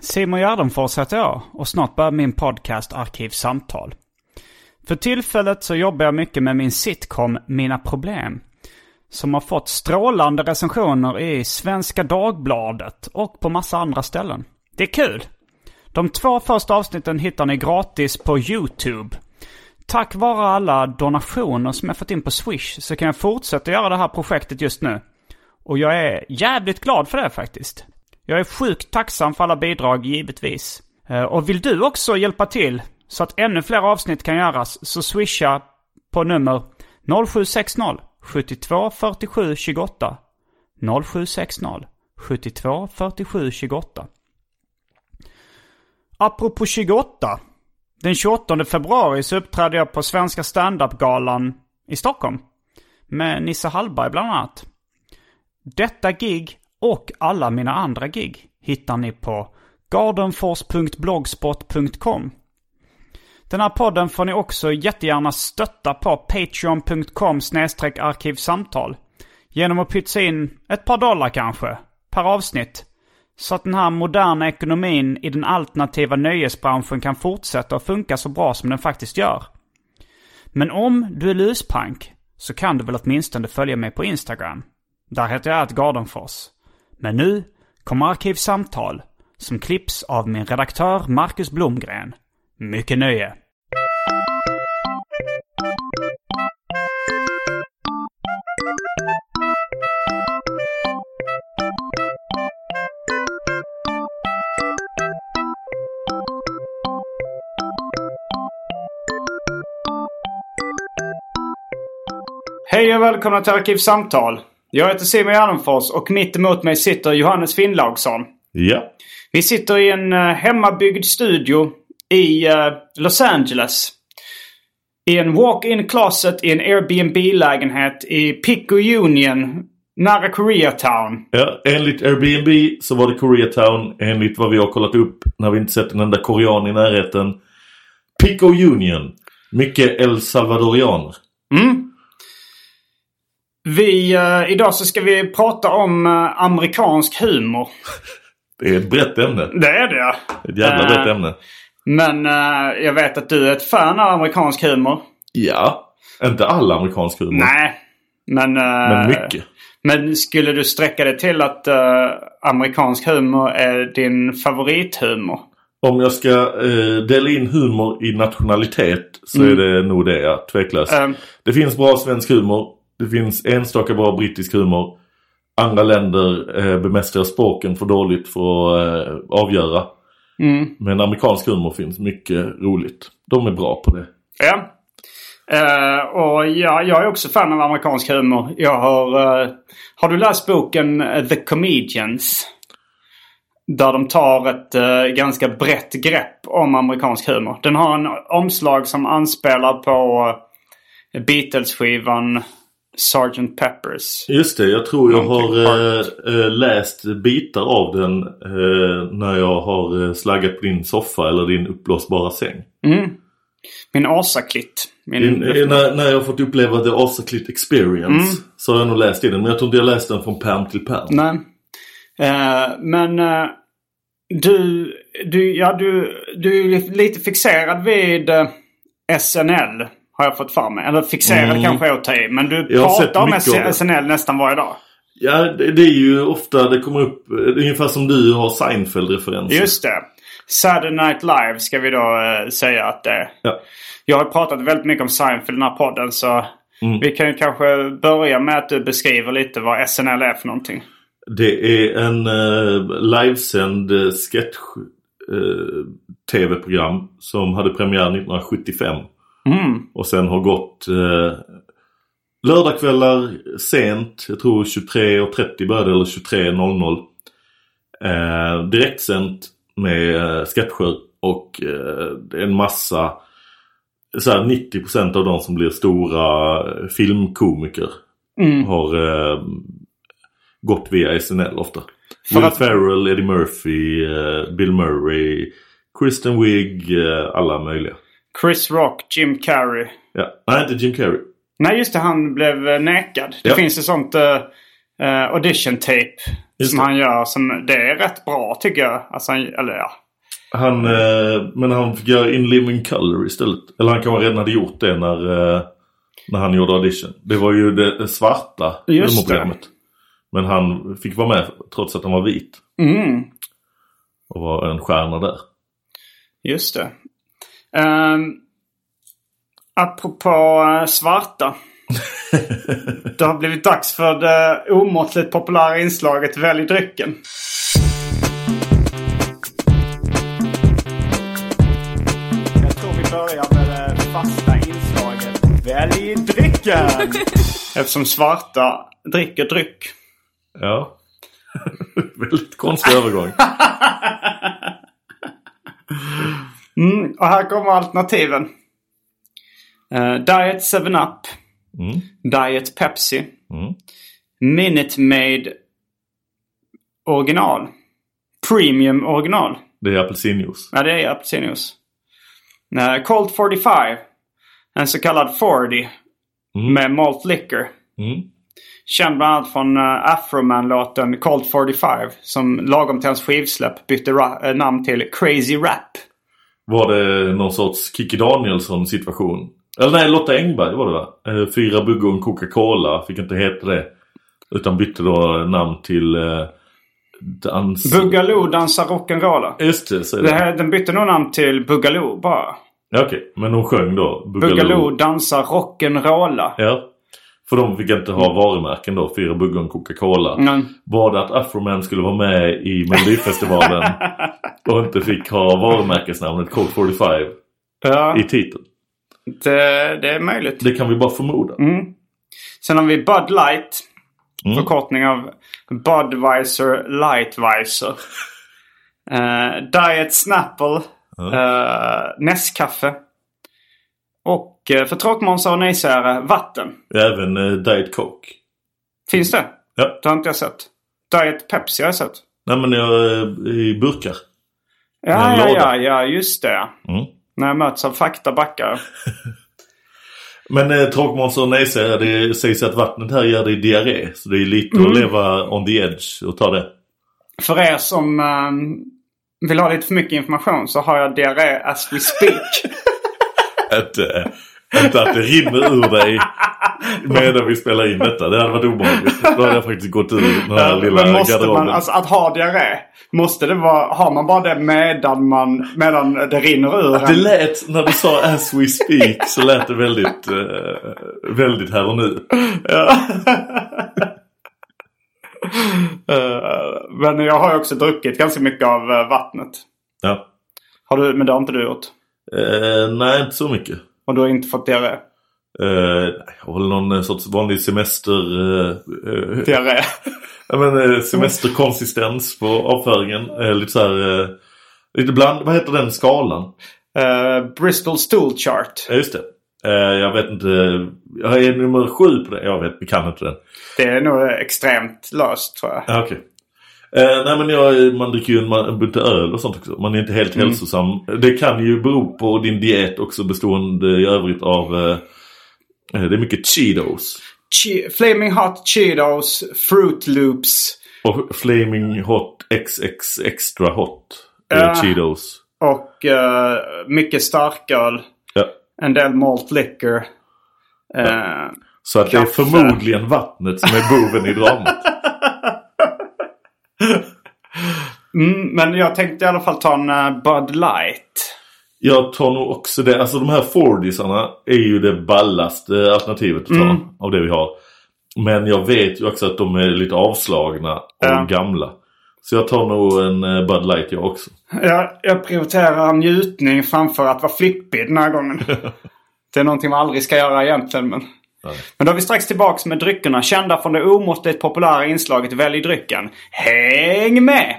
Simon Gärdenfors heter jag och snart börjar min podcast Arkivsamtal. För tillfället så jobbar jag mycket med min sitcom Mina Problem. Som har fått strålande recensioner i Svenska Dagbladet och på massa andra ställen. Det är kul! De två första avsnitten hittar ni gratis på YouTube. Tack vare alla donationer som jag fått in på Swish så kan jag fortsätta göra det här projektet just nu. Och jag är jävligt glad för det faktiskt. Jag är sjukt tacksam för alla bidrag givetvis. Eh, och vill du också hjälpa till så att ännu fler avsnitt kan göras så swisha på nummer 0760 72 47 28. 0760 72 47 28. Apropå 28. Den 28 februari så uppträdde jag på Svenska standup-galan i Stockholm. Med Nisse Hallberg bland annat. Detta gig och alla mina andra gig hittar ni på gardenfors.blogspot.com. Den här podden får ni också jättegärna stötta på patreon.com arkivsamtal. Genom att pytsa in ett par dollar kanske, per avsnitt. Så att den här moderna ekonomin i den alternativa nöjesbranschen kan fortsätta att funka så bra som den faktiskt gör. Men om du är luspank så kan du väl åtminstone följa mig på Instagram. Där heter jag Att Gardenfors. Men nu kommer Arkivsamtal som klipps av min redaktör Marcus Blomgren. Mycket nöje! Hej och välkomna till Arkivsamtal. Jag heter Simon Gärdenfors och mitt emot mig sitter Johannes Finnlaugsson. Ja. Vi sitter i en uh, hemmabyggd studio i eh, Los Angeles. I en walk-in closet i en Airbnb-lägenhet i Pico Union nära Koreatown. ja. Enligt Airbnb så var det Koreatown. Enligt vad vi har kollat upp när vi inte sett en enda korean i närheten. Pico Union. Mycket El Salvadorianer. Vi, eh, idag så ska vi prata om eh, amerikansk humor. Det är ett brett ämne. Det är det. Ett jävla Eh, brett ämne. Men eh, jag vet att du är ett fan av amerikansk humor. Ja. Inte all amerikansk humor. Nej. Men, eh, Men mycket. Men skulle du sträcka det till att eh, amerikansk humor är din favorithumor? Om jag ska eh, dela in humor i nationalitet så Mm. är det nog det, ja. Tveklöst. Ehm. Det finns bra svensk humor. Det finns enstaka bra brittisk humor. Andra länder eh, bemästrar språken för dåligt för att eh, avgöra. Mm. Men amerikansk humor finns mycket roligt. De är bra på det. Ja. Eh, och ja, jag är också fan av amerikansk humor. Jag har... eh, har du läst boken eh, The Comedians? Där de tar ett eh, ganska brett grepp om amerikansk humor. Den har en omslag som anspelar på uh, Beatles-skivan Sgt. Peppers. Just det, jag tror jag Någonting har eh, läst bitar av den eh, när jag har slaggat på din soffa eller din uppblåsbara säng. Mm. Min asaklitt. Min... När, när jag har fått uppleva The Asaclit Experience så har jag nog läst in den. Men jag tror inte jag läst den från pärm till pärm. Nej. Eh, men eh, du, du, ja, du, du är lite fixerad vid eh, SNL. Har jag fått för mig. Eller fixerad Mm. kanske jag tar i. Men du Jag pratar om. SNL nästan varje dag. Ja, det, det är ju ofta det kommer upp, eh, ungefär som du har Seinfeld-referenser. Just det. Saturday Night Live ska vi då eh, säga att det är. Ja. Jag har pratat väldigt mycket om Seinfeld i den här podden så Mm. vi kan ju kanske börja med att du beskriver lite vad SNL är för någonting. Det är en uh, livesänd uh, sketch eh, som hade premiär 1975. Mm. Och sen har gått uh, lördagskvällar sent. Jag tror 23.30 började eller 23.00. Uh, direktsänt med uh, sketcher och är en massa så här 90% av de som blir stora filmkomiker Mm. har eh, gått via SNL ofta. För Will att- Ferrell, Eddie Murphy, eh, Bill Murray, Kristen Wiig, eh, alla möjliga. Chris Rock, Jim Carrey. Ja. Nej, inte Jim Carrey. Nej just det, han blev eh, nekad. Det Ja. finns ett sånt uh, audition tape Just som det. han gör. Som, det är rätt bra tycker jag. Alltså, han, eller ja. Han, eh, men han fick göra In Living Color istället. Eller han kanske redan hade gjort det när, eh, när han gjorde audition. Det var ju det, det svarta Just humorprogrammet. Men han fick vara med trots att han var vit. Mm, Och var en stjärna där. just det. Um, apropå uh, svarta. det har blivit dags för det omåttligt populära inslaget Välj drycken. Jag tror vi börjar med det fasta inslaget Välj drycken. Eftersom svarta dricker dryck. Ja. Väldigt konstig övergång. Mm, och här kommer alternativen. Eh, Diet 7-Up. Mm. Diet Pepsi. Mm. Minute Maid original. Premium original. Det är apelsinjuice. Ja, det är apelsinjuice. Uh, Colt 45. En så kallad 40. Mm. Med malt liquor. Mm. Känd bland annat från uh, Afroman-låten Colt 45. Som lagom till hans skivsläpp bytte ra- namn till Crazy Rap. Var det någon sorts Kikki Danielsson situation? Eller nej, Lotta Engberg var det va? Eh, Fyra bugg och en Coca-Cola fick inte heta det. Utan bytte då namn till eh, dans... Boogaloo dansar rock'n'rolla. Just det, är Det det. här, den bytte nog namn till Boogaloo bara. Ja, okej. Men hon sjöng då Boogaloo dansar rock'n'rolla. Ja. För de fick inte ha varumärken då. Fyra bugg och Coca-Cola. Mm. Det att Afroman skulle vara med i Melodifestivalen och inte fick ha varumärkesnamnet Cold 45 Ja, i titeln? det, det är möjligt. Det kan vi bara förmoda. Mm. Sen har vi Bud Light. Mm. Förkortning av Budweiser Lightweiser. Eh, Diet Snapple. Uh, Nescafé. Och uh, för tråkmånsar och nejsägare, vatten. Även eh, Diet Coke. Finns det? Ja. Det har inte jag sett. Diet Pepsi har jag sett. Nej men jag, eh, i burkar. Ja, ja, ja, ja, just det. Mm. När jag möts av faktabackar. Men eh, tråkmånsar och nejsägare, det sägs att vattnet här ger dig diarré. Så det är lite Mm. att leva on the edge och ta det. För er som eh, vill ha lite för mycket information så har jag diarré as we speak. Inte, inte att det rinner ur dig medan vi spelar in detta. Det hade varit obehagligt. Då hade jag faktiskt gått ur den här lilla Men måste garderoben. man, alltså att ha diarré. Måste det vara, har man bara det medan man, medan det rinner ur Det en? lät, när du sa as we speak, så lät det väldigt, eh, väldigt här och nu. Eh, men jag har ju också druckit ganska mycket av eh, vattnet. Ja. Har du, men det har inte du gjort. Eh, nej, inte så mycket. Och du har inte fått diarré. Eh, jag håller någon eh, sorts vanlig semester... Eh, Diarré. ja, men, semesterkonsistens på avföringen. Eh, lite så här... Eh, lite bland... Vad heter den skalan? Bristol Stool Chart. Ja, just det. Jag vet inte. Jag är nummer sju på det. Jag vet, vi kan inte den. Det är nog extremt löst tror jag. Ja, okej. Eh, nej men jag, man dricker ju en, en bunt öl och sånt också. Man är inte helt hälsosam. Det kan ju bero på din diet också bestående i övrigt av... Eh, eh, det är mycket Cheetos. Che- Flaming Hot Cheetos, Fruit Loops Och Flaming Hot XX Extra Hot eh, Ja. Cheetos. och eh, mycket starköl. Ja. En del malt liquor. Eh, Så att det är förmodligen vattnet som är boven i dramat. Mm, men jag tänkte i alla fall ta en uh, Bud Light. Jag tar nog också det. Alltså de här Fordisarna är ju det ballaste alternativet att ta Mm. av det vi har. Men jag vet ju också att de är lite avslagna och Ja. gamla. Så jag tar nog en eh, Bud Light jag också. Jag, jag prioriterar njutning framför att vara flippig den här gången. det är någonting man aldrig ska göra egentligen. Men, men då är vi strax tillbaks med dryckerna. Kända från det omåttligt populära inslaget Välj drycken. Häng med!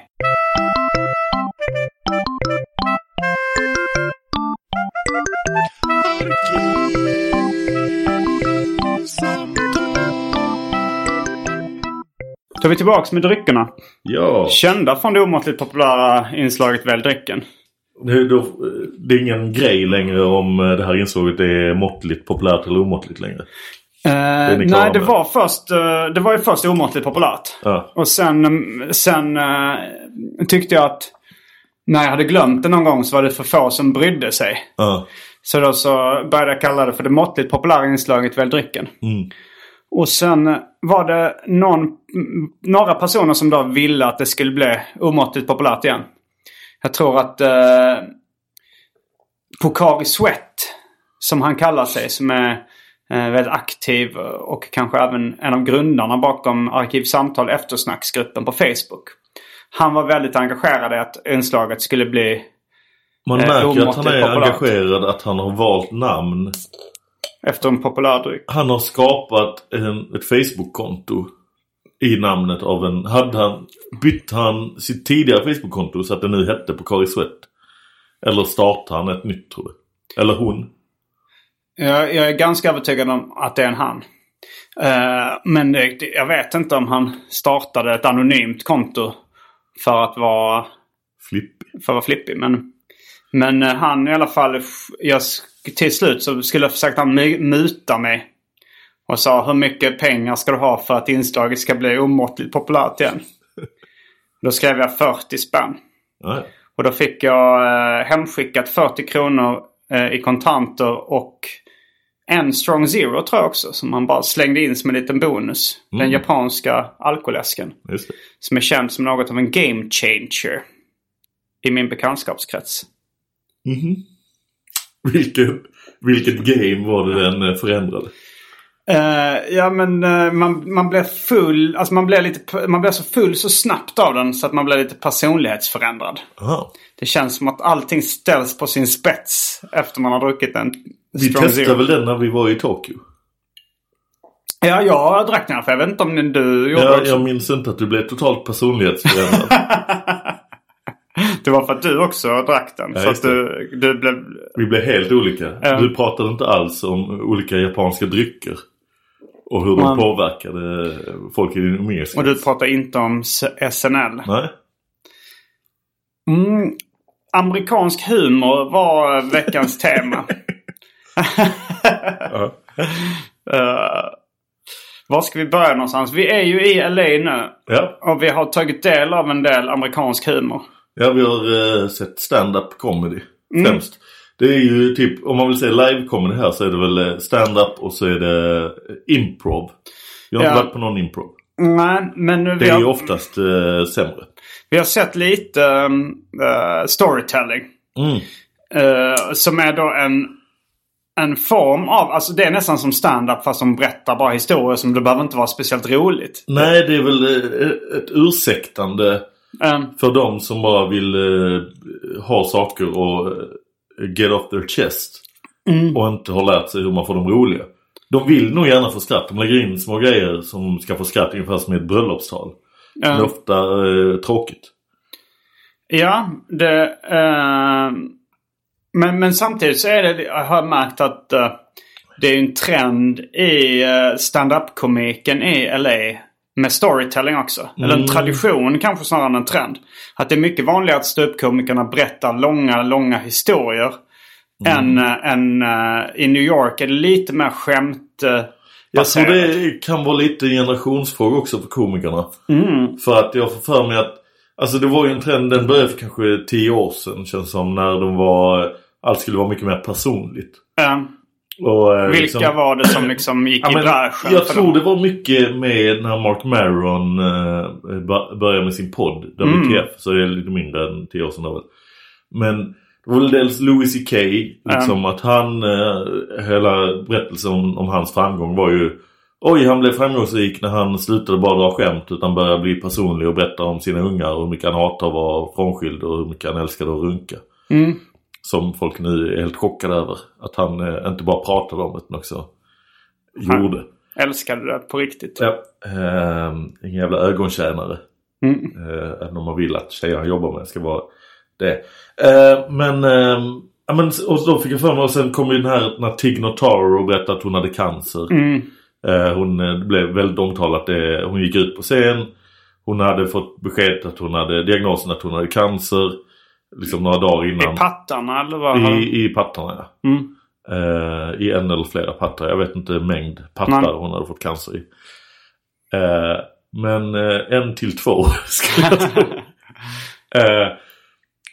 Då är vi tillbaks med dryckerna. Ja, Kända från det omåttligt populära inslaget Välj drycken. det, då, det är ingen grej längre om eh, det här inslaget är måttligt populärt eller omåttligt längre. Eh, nej, det var först eh, Det var ju först omåttligt populärt. Ja. Och sen, mm, sen eh, tyckte jag att när jag hade glömt det någon gång så var det för få som brydde sig. Ja. Så då så började jag kalla det för det måttligt populära inslaget Välj drycken. Mm. Och sen eh, var det någon, några personer som då ville att det skulle bli omåttligt populärt igen. Jag tror att eh, Pokari Sweat, som han kallar sig, som är eh, väldigt aktiv och kanske även en av grundarna bakom Arkivsamtal eftersnacksgruppen på Facebook. Han var väldigt engagerad i att inslaget skulle bli Man Eh, märker att han är populärt. engagerad, att han har valt namn. efter en populär dryck. Han har skapat en, ett Facebook-konto i namnet av en... Hade han, bytte han sitt tidigare Facebook-konto så att det nu hette på Kari Sweat? Eller startade han ett nytt tror du? Eller hon? Jag, jag är ganska övertygad om att det är en han. Eh, men det, jag vet inte om han startade ett anonymt konto för att vara, Flippig. för att vara flippig. Men, men eh, han i alla fall, jag, till slut så skulle jag försöka han mu- muta mig. Och sa hur mycket pengar ska du ha för att inslaget ska bli omåttligt populärt igen? Då skrev jag 40 spänn. Ja, Och då fick jag eh, hemskickat 40 kronor eh, i kontanter och en strong zero tror jag också. Som man bara slängde in som en liten bonus. Den japanska alkoläsken. Som är känd som något av en game changer. I min bekantskapskrets. Vilket, vilket game var det den eh, förändrade? Eh, ja men eh, man, man blev full, alltså man blev lite, man blev så full så snabbt av den så att man blev lite personlighetsförändrad. Aha. Det känns som att allting ställs på sin spets efter man har druckit en Vi testade zero. väl den när vi var i Tokyo? Ja, jag drack den för jag vet inte om du gjorde också. jag minns inte att du blev totalt personlighetsförändrad. Det var för att du också drack den. Ja, så att du, du blev... Vi blev helt olika. Ja. Du pratade inte alls om olika japanska drycker. Och hur de påverkade folk i din umgängeskrets. Och du pratar inte om SNL. Nej? Mm, amerikansk humor var veckans tema. Uh, var ska vi börja någonstans? Vi är ju i LA nu. Ja. Och vi har tagit del av en del amerikansk humor. ja, vi har eh, sett stand-up comedy Mm. främst. Det är ju typ, om man vill säga live-comedy här så är det väl eh, stand-up och så är det eh, improv. Jag har Ja. inte varit på någon improv. Nej, men nu Det är ju har, oftast eh, sämre. vi har sett lite eh, storytelling. Mm. Eh, som är då en, en form av, alltså det är nästan som stand-up fast de berättar bara historier som det behöver inte vara speciellt roligt. Nej, det är väl eh, ett ursäktande för de som bara vill ha saker och get off their chest. Mm. Och inte har lärt sig hur man får dem roliga. De vill nog gärna få skratt. De lägger in små grejer som ska få skratt ungefär som i ett bröllopstal. Det är um, ofta eh, tråkigt. ja, det... eh, men, men samtidigt så är det, jag har märkt att eh, det är en trend i uh, stand-up-komiken i LA. Med storytelling också. Eller en tradition kanske snarare än en trend. Att det är mycket vanligare att ståuppkomikerna berättar långa, långa historier. Än, eh, än eh, i New York är det lite mer skämt eh, Jag tror det kan vara lite en generationsfråga också för komikerna. Mm. För att jag får för mig att Alltså det var ju en trend, den började för kanske tio år sedan känns som. När de var, allt skulle vara mycket mer personligt. Eh, Och, eh, Vilka liksom- var det som liksom gick Ja, i bräschen? jag tror dem? det var mycket med när Mark Maron eh, började med sin podd WTF. Mm. Så det är lite mindre än 10 år sedan. Men det var väl dels Louis CK. Liksom att han, eh, hela berättelsen om, om hans framgång var ju Oj, han blev framgångsrik när han slutade bara dra skämt utan började bli personlig och berätta om sina ungar och hur mycket han hatar att vara frånskild och hur mycket han älskade att runka. Mm. Som folk nu är helt chockade över. Att han eh, inte bara pratade om utan också gjorde. Älskade det på riktigt. Ja. Eh, en jävla ögontjänare. Mm. Eh, även om man vill att tjejer han jobbar med ska vara det. Eh, men, eh, ja, men och då fick jag för mig och sen kom ju den här när Tig Notaro berättade att hon hade cancer. Mm. Eh, hon eh, blev väldigt omtalat. Det, hon gick ut på scen. Hon hade fått besked att hon hade diagnosen att hon hade cancer. Liksom några dagar innan. I pattarna eller vad? I, i pattarna ja. Mm. Eh, I en eller flera pattar. Jag vet inte mängd pattar Nej. hon hade fått cancer i. Eh, men eh, en till två skulle jag tro. Eh,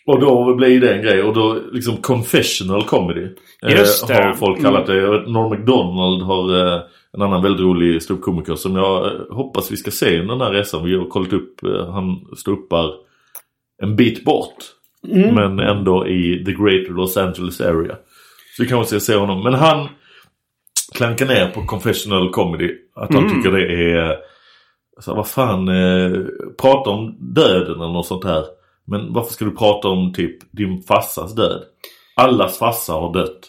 och då blir det en grej. Och då liksom confessional comedy. eh, Just det. Har folk kallat det. Jag vet, Norm MacDonald har eh, en annan väldigt rolig ståuppkomiker som jag hoppas vi ska se under den här resan. Vi har kollat upp. Han ståuppar en bit bort. Mm. Men ändå i the greater Los Angeles area. Så vi kanske ska se honom. Men han klankar ner på confessional comedy. Att han Mm. tycker det är... Så vad fan, eh, prata om döden eller något sånt här. Men varför ska du prata om typ din farsas död? Allas farsa har dött.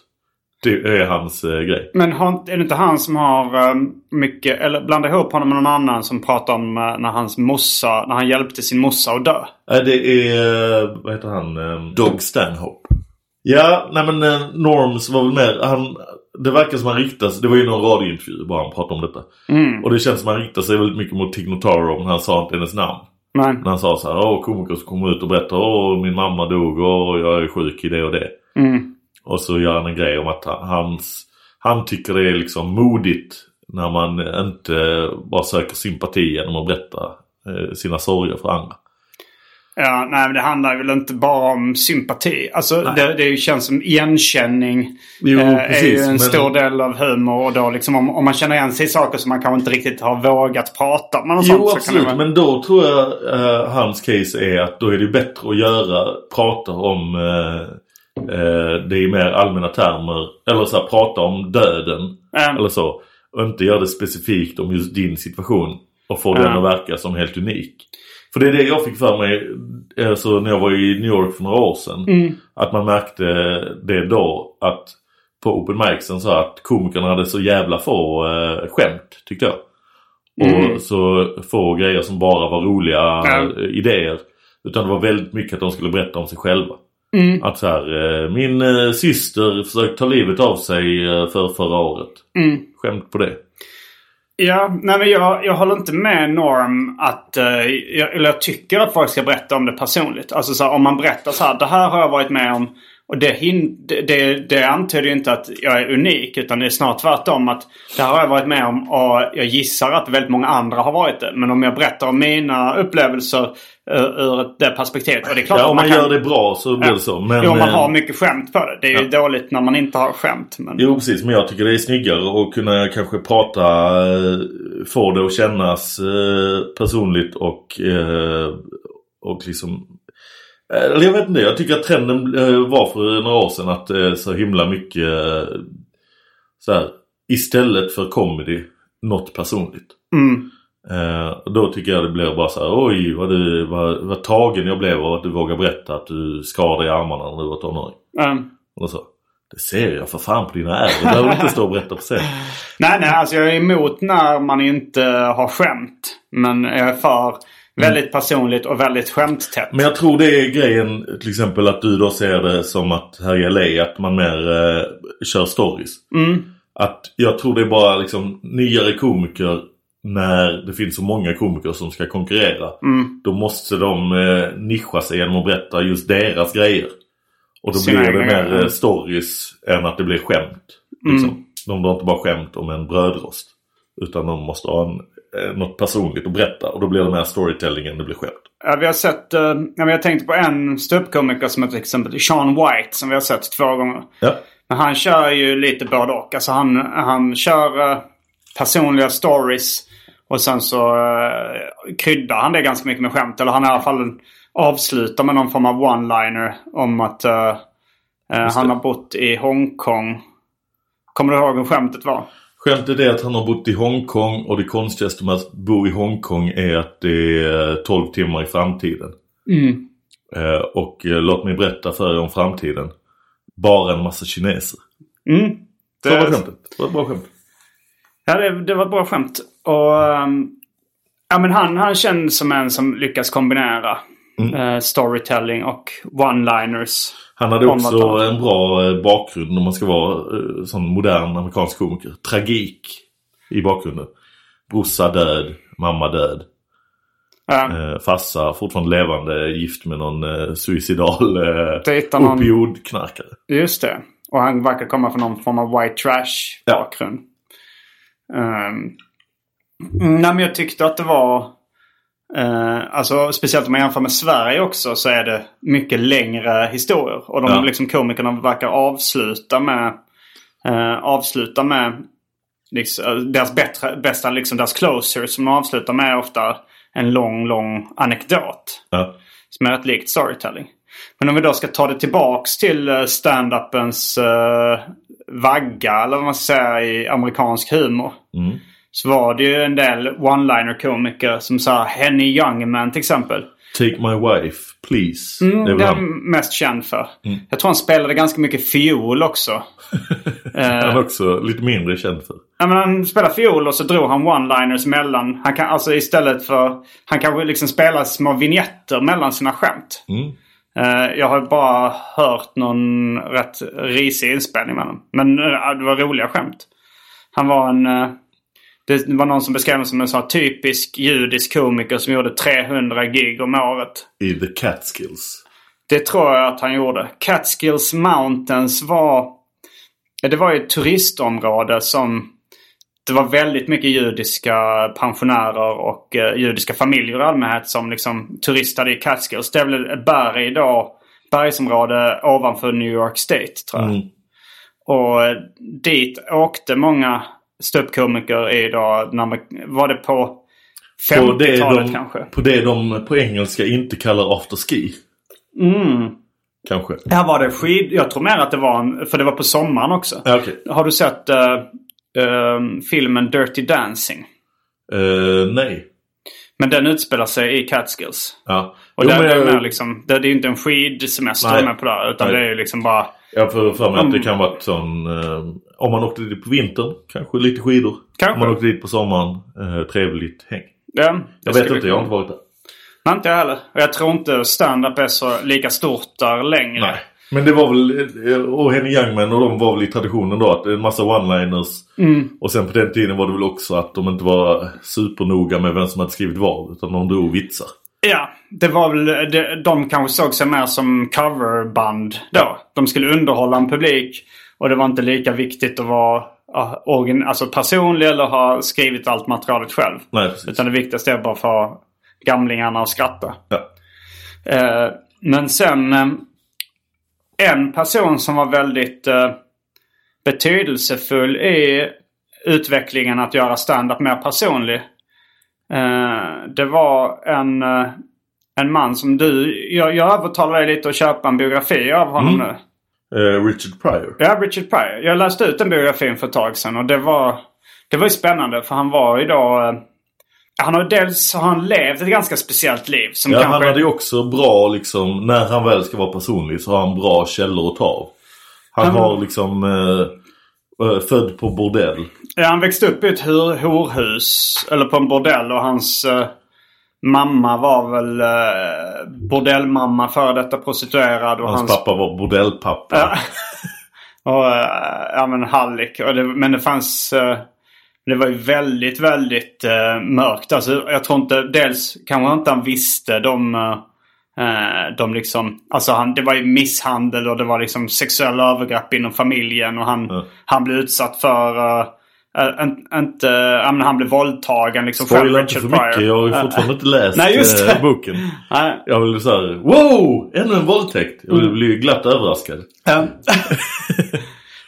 Det är hans eh, grej. Men har, är det inte han som har um, mycket, eller blanda ihop honom med någon annan som pratar om uh, när hans morsa, när han hjälpte sin morsa att dö? Nej, det är, eh, vad heter han, Eh, Doug Stanhope. Ja, nej men eh, Norms var väl mer, han, det verkar som han riktar sig, det var ju någon radiointervju bara han pratade om detta. Mm. Och det känns som han riktar sig väldigt mycket mot Tig Notaro, men han sa inte hennes namn. Men, När han sa så här, åh komiker som kommer ut och berättar, åh min mamma dog och jag är sjuk i det och det. mm. Och så gör han en grej om att han, hans, han tycker det är liksom modigt när man inte bara söker sympati genom att berätta eh, sina sorger för andra. Ja, nej men det handlar väl inte bara om sympati. Alltså det, det känns som igenkänning. Jo, eh, är precis, ju en men- stor del av humor. Och då liksom om, om man känner igen sig i saker som man kanske inte riktigt har vågat prata. Och Jo sånt, så absolut, det vara- men då tror jag eh, hans case är att då är det bättre att göra, prata om eh, eh, det i mer allmänna termer. Eller så här, prata om döden. Ja. Eller så. Och inte göra det specifikt om just din situation. Och få den Ja. att verka som helt unik. För det är det jag fick för mig eh, så när jag var i New York för några år sedan. Mm. Att man märkte det då att på open micsen så att komikerna hade så jävla få eh, skämt tyckte jag. Mm. Och så få grejer som bara var roliga eh, idéer. Utan det var väldigt mycket att de skulle berätta om sig själva. Mm. Att så här, eh, min eh, syster försökte ta livet av sig eh, för förra året. Mm. Skämt på det. Ja, nej men jag, jag håller inte med Norm att... eller jag tycker att folk ska berätta om det personligt. Alltså så här, om man berättar så här, det här har jag varit med om. Och det, det, det, antyder ju inte att jag är unik. Utan det är snart tvärtom att det här har jag varit med om och jag gissar att väldigt många andra har varit det. Men om jag berättar om mina upplevelser uh, ur det perspektivet. Och det är klart Ja, om man kan, gör det bra så blir det så. Men, jo, man eh, har mycket skämt på det. Det är ju dåligt när man inte har skämt. Men... Jo precis, men jag tycker det är snyggare att kunna kanske prata, eh, få det att kännas eh, personligt och, eh, och liksom eh, eller jag vet inte, jag tycker att trenden eh, var för några år sedan att eh, så himla mycket eh, så här, istället för comedy, något personligt. Mm. Eh, och då tycker jag det blir bara så här, oj vad, du, vad, vad tagen jag blev av att du vågar berätta att du dig i armarna när du var tonåring. Um, Och så. Det ser jag för fan på dina ärr. Du behöver inte stå och berätta på scen. Nej, nej, alltså jag är emot när man inte har skämt. Men jag är för väldigt personligt och väldigt skämttätt. Men jag tror det är grejen till exempel att du då ser det som att här i LA att man mer eh, kör stories. Mm. Att jag tror det är bara liksom nyare komiker när det finns så många komiker som ska konkurrera. Mm. Då måste de eh, nischa sig genom att berätta just deras grejer. Och då Sina blir det mer grejer. eh, stories än att det blir skämt. Liksom. De har inte bara skämt om en brödrost. Utan de måste ha en, eh, något personligt att berätta. Och då blir det mer storytelling än det blir skämt. Ja, vi har sett, uh, jag tänkte på en ståuppkomiker som till exempel Sean White som vi har sett två gånger. Ja. Men han kör ju lite både och. Alltså han, han kör uh, personliga stories. Och sen så uh, kryddar han det ganska mycket med skämt. Eller han i alla fall avslutar med någon form av one-liner om att uh, han har bott i Hongkong. Kommer du ihåg hur skämtet var? Skämtet är att han har bott i Hongkong och det konstigaste med att bo i Hongkong är att det är 12 timmar i framtiden. Mm. Eh, och eh, låt mig berätta för er om framtiden. Bara en massa kineser. Mm. Det var skämtet. Det var ett bra skämt. Ja, det, det var ett bra skämt. Och, um, ja, men han, han känns som en som lyckas kombinera uh, storytelling och one-liners. Han hade också en bra eh, bakgrund om man ska vara eh, sån modern amerikansk komiker. Tragik i bakgrunden. Brorsa död, mamma död. Ja. Eh, farsa fortfarande levande, gift med någon eh, suicidal eh, någon- opiodknarkare. Just det. Och han verkar komma från någon form av white trash bakgrund. Um, nej men jag tyckte att det var... eh, alltså speciellt om man jämför med Sverige också så är det mycket längre historier. Och de Ja. liksom komikerna verkar avsluta med... eh, avsluta med... Liksom, deras bättre, bästa, liksom deras closers som de avslutar med är ofta en lång, lång anekdot. Ja. Som är rätt likt storytelling. Men om vi då ska ta det tillbaks till eh, stand-upens eh, vagga eller vad man ska säga i amerikansk humor. Mm. Så var det ju en del one-liner komiker som sa Henny Youngman till exempel. Take my wife, please. Mm, det är är han. mest känd för. Jag tror han spelade ganska mycket fiol också. Han är också lite mindre känd för. Ja, men han spelade fiol och så drog han one-liners mellan. Han kan alltså istället för... Han kanske liksom spelar små vignetter mellan sina skämt. Mm. Eh, jag har bara hört någon rätt risig inspelning med honom. Men eh, det var roliga skämt. Han var en... det var någon som beskrev honom som en här typisk judisk komiker som gjorde 300 gig om året. I The Catskills. Det tror jag att han gjorde. Catskills Mountains var... Det var ju ett turistområde som... Det var väldigt mycket judiska pensionärer och eh, judiska familjer i allmänhet som liksom turistade i Catskills. Det är väl ett berg då, bergsområde ovanför New York State tror jag. Mm. Och eh, dit åkte många ståuppkomiker i då, när man, var det på På det, 50-talet de, kanske? på det de på engelska inte kallar afterski. Mm. Kanske. Här var det skid... Jag tror mer att det var en... För det var på sommaren också. Ja, okej. Har du sett eh, eh, filmen Dirty Dancing? Eh, nej. Men den utspelar sig i Catskills. Ja. Och Jo, där, men är liksom, det, är ju inte en skidsemester med på det. Utan Nej. det är ju liksom bara... Jag får för mig att det Mm. kan vara sån... Eh, om man åkte dit på vintern, kanske lite skidor. Kanske. Om man åkte dit på sommaren, eh, trevligt häng. Ja, Jag vet inte, jag har inte varit där. Nej, inte jag heller. Och jag tror inte stand-up är så lika stort där längre. Nej. Men det var väl, eh, och Henny Youngman och de var väl i traditionen då att en massa one-liners. Mm. Och sen på den tiden var det väl också att de inte var supernoga med vem som hade skrivit vad. Utan de drog vitsar. Ja, det var väl... De, de kanske såg sig mer som coverband då. De skulle underhålla en publik. Och det var inte lika viktigt att vara origin, alltså personlig eller ha skrivit allt materialet själv. Nej, precis. Utan det viktigaste är bara för gamlingarna att skratta. Ja. Eh, men sen eh, en person som var väldigt eh, betydelsefull i utvecklingen att göra stand-up mer personlig. Eh, det var en, eh, en man som du... Jag, jag övertalade dig lite att köpa en biografi av honom Mm. nu. Eh, Richard Pryor. Ja, Richard Pryor. Jag läste ut den biografin för ett tag sedan och det var, det var ju spännande för han var ju då... eh, Han har dels har han levt ett ganska speciellt liv som Ja, kanske... han hade ju också bra liksom, när han väl ska vara personlig så har han bra källor att ta av. Han Han- har liksom eh, eh, född på bordell. Ja, han växte upp i ett horhus. Eller på en bordell och hans eh, mamma var väl eh, bordellmamma före detta prostituerad. Och Hans, hans, pappa var bordellpappa. Ja. och eh, ja men hallick. Och det, men det fanns... eh, det var ju väldigt, väldigt uh, mörkt. Alltså, jag tror inte... Dels kanske inte han visste de... eh, de liksom... Alltså han, det var ju misshandel och det var liksom sexuella övergrepp inom familjen. Och han, Ja. han blev utsatt för... en- inte, ja, men han blev våldtagen liksom Spoila inte för mycket, jag har ju fortfarande inte läst Nej, just det. boken. nej. Jag vill såhär, wow! Ännu en våldtäkt! Jag Mm. vill bli glatt överraskad.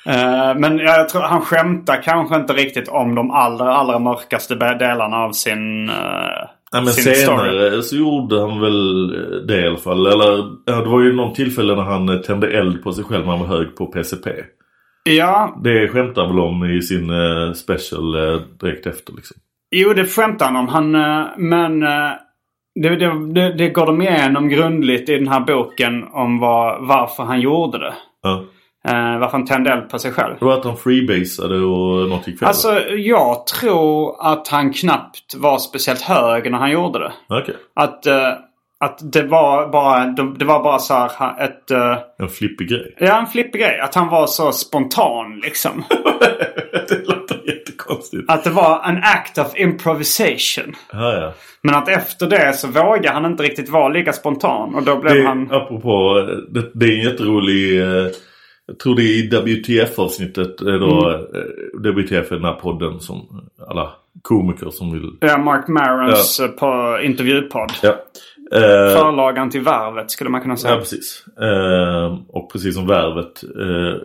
Eh, men jag tror han skämtar kanske inte riktigt om de allra, allra mörkaste delarna av sin, uh, Ja, men senare så gjorde han väl det i alla fall. Eller ja, det var ju någon tillfälle när han eh, tände eld på sig själv när han var hög på PCP. Ja, Det skämtar han väl om i sin eh, special eh, direkt efter liksom. jo det skämtar han om. Han, eh, men eh, det, det, det, det går de igenom grundligt i den här boken om vad, varför han gjorde det. Ja. Eh, varför han tände eld på sig själv. Det var att han freebasade och något gick fel. Alltså jag tror att han knappt var speciellt hög när han gjorde det. Okej. Att, eh, att det var bara, det var bara så här ett... eh, En flippig grej. ja, en flippig grej. Att han var så spontan liksom. det låter jättekonstigt. Att det var en act of improvisation. Ja, ja. Men att efter det så vågade han inte riktigt vara lika spontan. Och då blev Det, han... Apropå, det, det är en jätterolig... Eh, jag tror det är i WTF-avsnittet. eh, Då, Mm. eh, WTF är den här podden som alla komiker som vill... Ja, Mark Marons eh, på intervjupodd. Ja. Eh, Förlagan till Värvet skulle man kunna säga. Ja, precis. Eh, och precis som Värvet. Eh,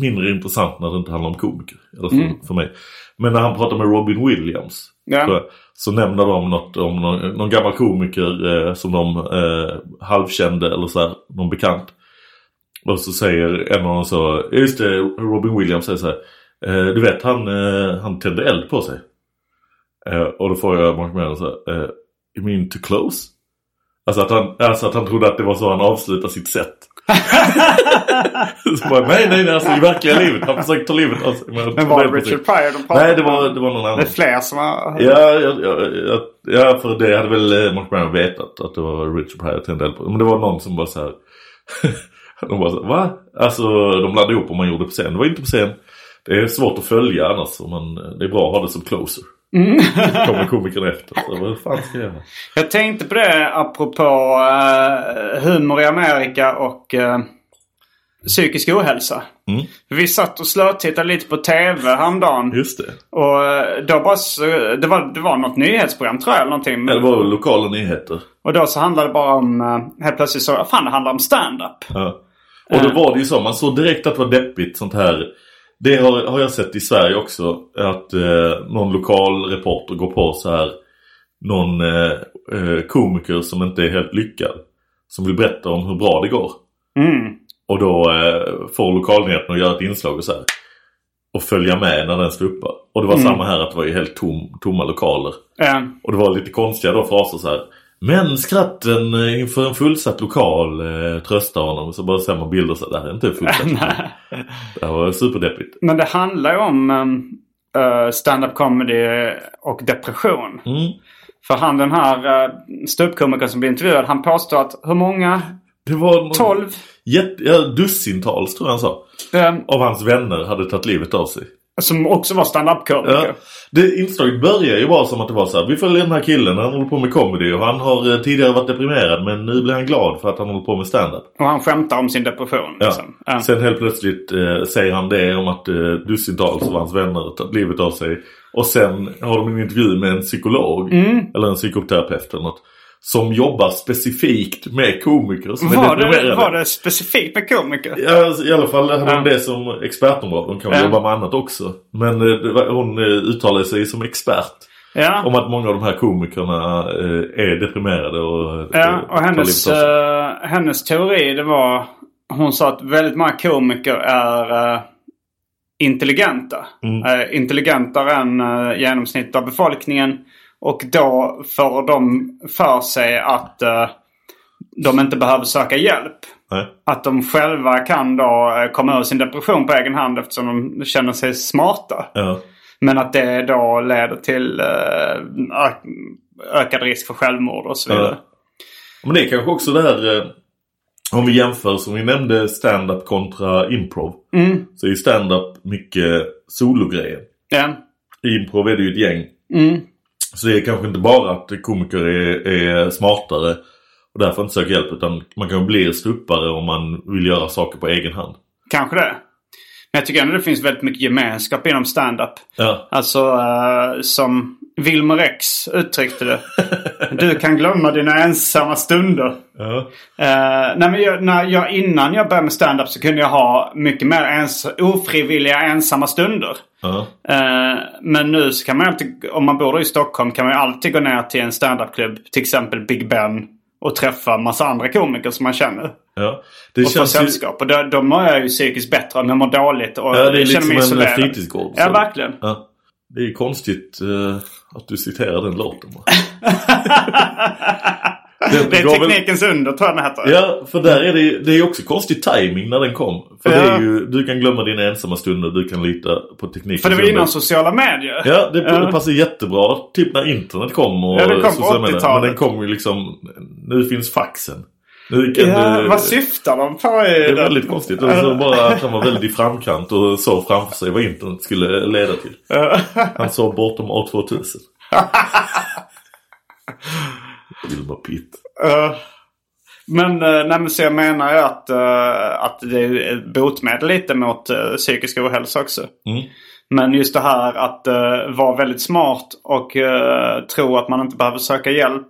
mindre intressant när det inte handlar om komiker. Eller för, för mig. Men när han pratar med Robin Williams. Ja. Så, så nämner de något om någon, någon gammal komiker eh, som de halvkände eller så här, någon bekant. Och så säger en av dem så, just det, Robin Williams säger så här. Eh, du vet han, eh, han tände eld på sig. Eh, och då får jag Mark Mellon så här, eh, you mean to close? Alltså att, han, alltså att han trodde att det var så han avslutade sitt sätt. så bara, nej, nej, nej, alltså i verkliga livet. Han försökte ta livet av sig. Men var det Richard Pryor de Nej, det var, det var någon annan. Det är fler som har... Ja, ja, ja, ja, för det hade väl Mark Brown vetat att det var Richard Pryor tände eld på. Men det var någon som bara så här. de bara så va? Alltså de blandade ihop om man gjorde på scen. Det var inte på scen. Det är svårt att följa annars. Man, det är bra att ha det som closer. Så kommer komikern efter. Så vad fan ska jag göra? Jag tänkte på det apropå uh, humor i Amerika och uh, psykisk ohälsa. Mm. Vi satt och slötittade lite på TV häromdagen. Just det. Och eh, då bara så, det, var, det var något nyhetsprogram tror jag eller någonting. Ja, det var lokala nyheter. Och då så handlade det bara om, uh, helt plötsligt så, fan det handlar om stand-up. Ja. Och då var det ju så, man såg direkt att det var deppigt sånt här. Det har, har jag sett i Sverige också. Att eh, någon lokal reporter går på så här. Någon eh, eh, komiker som inte är helt lyckad. Som vill berätta om hur bra det går. Mm. Och då eh, får lokalnyheten att göra ett inslag och så här. Och följa med när den sluppar. Och det var samma här att det var ju helt tom, tomma lokaler. Eh, Och det var lite konstiga då fraser så här. Men skratten eh, inför en fullsatt lokal eh, tröstar honom. Så bara ser man bilder så det här är inte fullsatt. det här var superdeppigt. men det handlar ju om uh, stand-up comedy och depression. Mm. För han den här uh, ståuppkomikern som blev intervjuad, han påstår att hur många? Det var någon, 12? Jätte, ja, dussintals tror jag han sa. Eh, Av hans vänner hade tagit livet av sig. Som också var stand-up-komiker. Ja. Det inslaget börjar ju bara som att det var så här. Vi följer den här killen, han håller på med comedy och han har eh, tidigare varit deprimerad men nu blir han glad för att han håller på med stand-up. Och han skämtar om sin depression. Ja. Liksom. Ja. Sen helt plötsligt eh, säger han det om att eh, dussintals av hans vänner tagit livet av sig. Och sen har de en intervju med en psykolog. Mm. Eller en psykoterapeut eller något. Som jobbar specifikt med komiker som är Var, det, deprimerade. var det specifikt med komiker? Ja, alltså, i alla fall hade Ja. hon det som expertområde. Hon kan Ja. jobba med annat också. Men eh, det var, hon eh, uttalade sig som expert. Ja. Om att många av de här komikerna eh, är deprimerade och... Ja, och hennes, hennes teori det var... Hon sa att väldigt många komiker är intelligenta. Mm. Intelligentare än uh, genomsnittet av befolkningen. Och då får de för sig att eh, de inte behöver söka hjälp. Nej. Att de själva kan då eh, komma ur sin depression på egen hand eftersom de känner sig smarta. Ja. Men att det då leder till eh, ökad risk för självmord och så vidare. Men det är kanske också det här... Eh, om vi jämför som vi nämnde stand-up kontra improv. Mm. Så är stand-up mycket sologrejer. Ja. I improv är det ju ett gäng. Mm. Så det är kanske inte bara att komiker är, är smartare och därför inte söker hjälp. Utan man kan bli ståuppare om man vill göra saker på egen hand. Kanske det. Men jag tycker ändå det finns väldigt mycket gemenskap inom stand-up. Ja, Alltså eh, som Wilmer X uttryckte det. Du kan glömma dina ensamma stunder. Ja. Eh, nej, men jag, när jag, innan jag började med stand-up så kunde jag ha mycket mer ens, ofrivilliga ensamma stunder. Ja. Eh, men nu så kan man alltid, om man bor i Stockholm kan man alltid gå ner till en standupklubb, till exempel Big Ben. Och träffa massa andra komiker som man känner. Ja. Det Och få känns ju... sällskap. Och då, då mår jag ju psykiskt bättre om jag mår dåligt. Och Ja, det är känner lite mig som en fritidsgård. Ja, verkligen. Ja. Det är konstigt eh, att du citerar den låten. Den Det är går väl- teknikens under tror jag den heter. Ja, för där är det, det är också konstig timing när den kom. För det Ja. är ju, du kan glömma dina ensamma stunder, du kan lita på tekniken. För det var innan sociala medier. Ja, det, Ja. det passar jättebra. Typ när internet kom och Ja, det kom på sociala medier. 80-talet. Men den kom ju liksom, nu finns faxen. Ja, du, vad syftar de på det är väldigt konstigt. Och så bara att han var väldigt framkant och såg framför sig vad internet skulle leda till. Han såg bortom år 2000. Wilma Pitt. Eh, men, uh, nej, men så jag menar ju att, eh, att det är ett botemedel lite mot uh, psykisk ohälsa också. Mm. Men just det här att uh, vara väldigt smart och uh, tro att man inte behöver söka hjälp.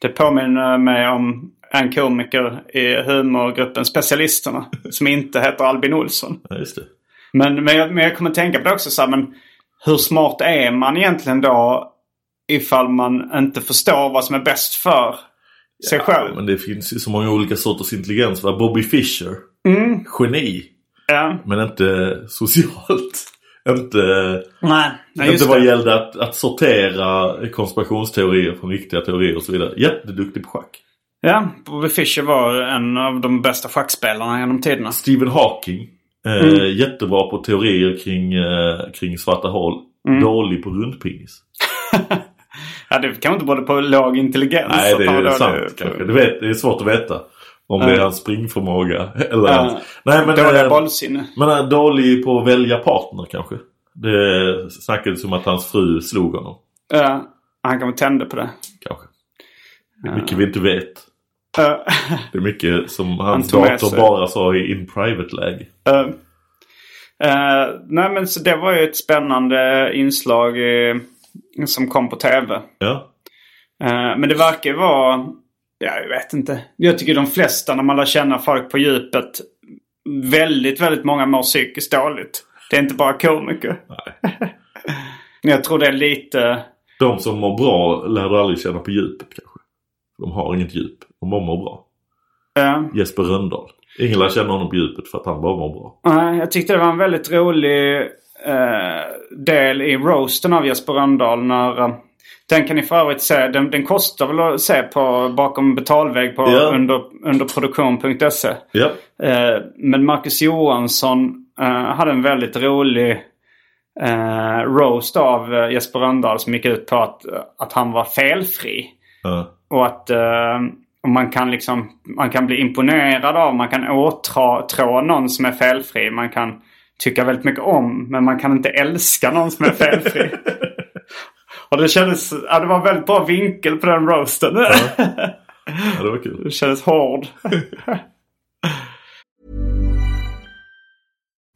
Det påminner mig om en komiker i humorgruppen Specialisterna. som inte heter Albin Olsson. Ja, just det. Men, men, jag, men jag kommer tänka på det också så här, men hur smart är man egentligen då ifall man inte förstår vad som är bäst för sig själv? Men det finns ju så många olika sorters intelligens. Va? Bobby Fischer. Mm. Geni. Ja. Men inte socialt. Inte, Nej, nej inte vad det. gällde att, att sortera konspirationsteorier från riktiga teorier och så vidare. Jätteduktig på schack. Ja, Bobby Fischer var en av de bästa schackspelarna genom tiderna. Stephen Hawking. Eh, Mm. Jättebra på teorier kring, eh, kring svarta hål. Mm. Dålig på rundpingis. Ja, det kan inte både på låg intelligens. Nej, det är sant på- kanske. Det, vet, det är svårt att veta. Om det är hans springförmåga. Eller Ja. hans... Nej, men, Dåliga eh, bollsinne. men är dålig på att välja partner kanske. Det snackades om att hans fru slog honom. Ja, han kan väl tända på det. Kanske. Det mycket vi inte vet. Ja. Det är mycket som hans dator bara sa i in private-läge. Eh, eh, nej men så det var ju ett spännande inslag eh, som kom på tv. Ja. Eh, men det verkar vara, ja jag vet inte. Jag tycker de flesta när man lär känna folk på djupet, väldigt, väldigt många mår psykiskt dåligt. Det är inte bara komiker. Nej. Jag tror det är lite, De som mår bra lär du aldrig känna på djupet kanske. De har inget djup. De bara mår bra. eh, Jesper Röndahl. Ingen lär känna honom på djupet för att han bara mår bra. Nej, jag tyckte det var en väldigt rolig eh, del i roasten av Jesper Rönndahl. När, eh, den kan ni för övrigt se. Den, den kostar väl att se på bakom betalvägg på Ja. under, underproduktion.se. Ja. Eh, men Marcus Johansson eh, hade en väldigt rolig eh, roast av eh, Jesper Rönndahl som gick ut på att, att han var felfri. Ja. Och att eh, och man kan liksom man kan bli imponerad av, man kan åtrå någon som är felfri. Man kan tycka väldigt mycket om, men man kan inte älska någon som är felfri. och det kändes, ja det var en väldigt bra vinkel på den roasten. ja, det var kul. det kändes hård.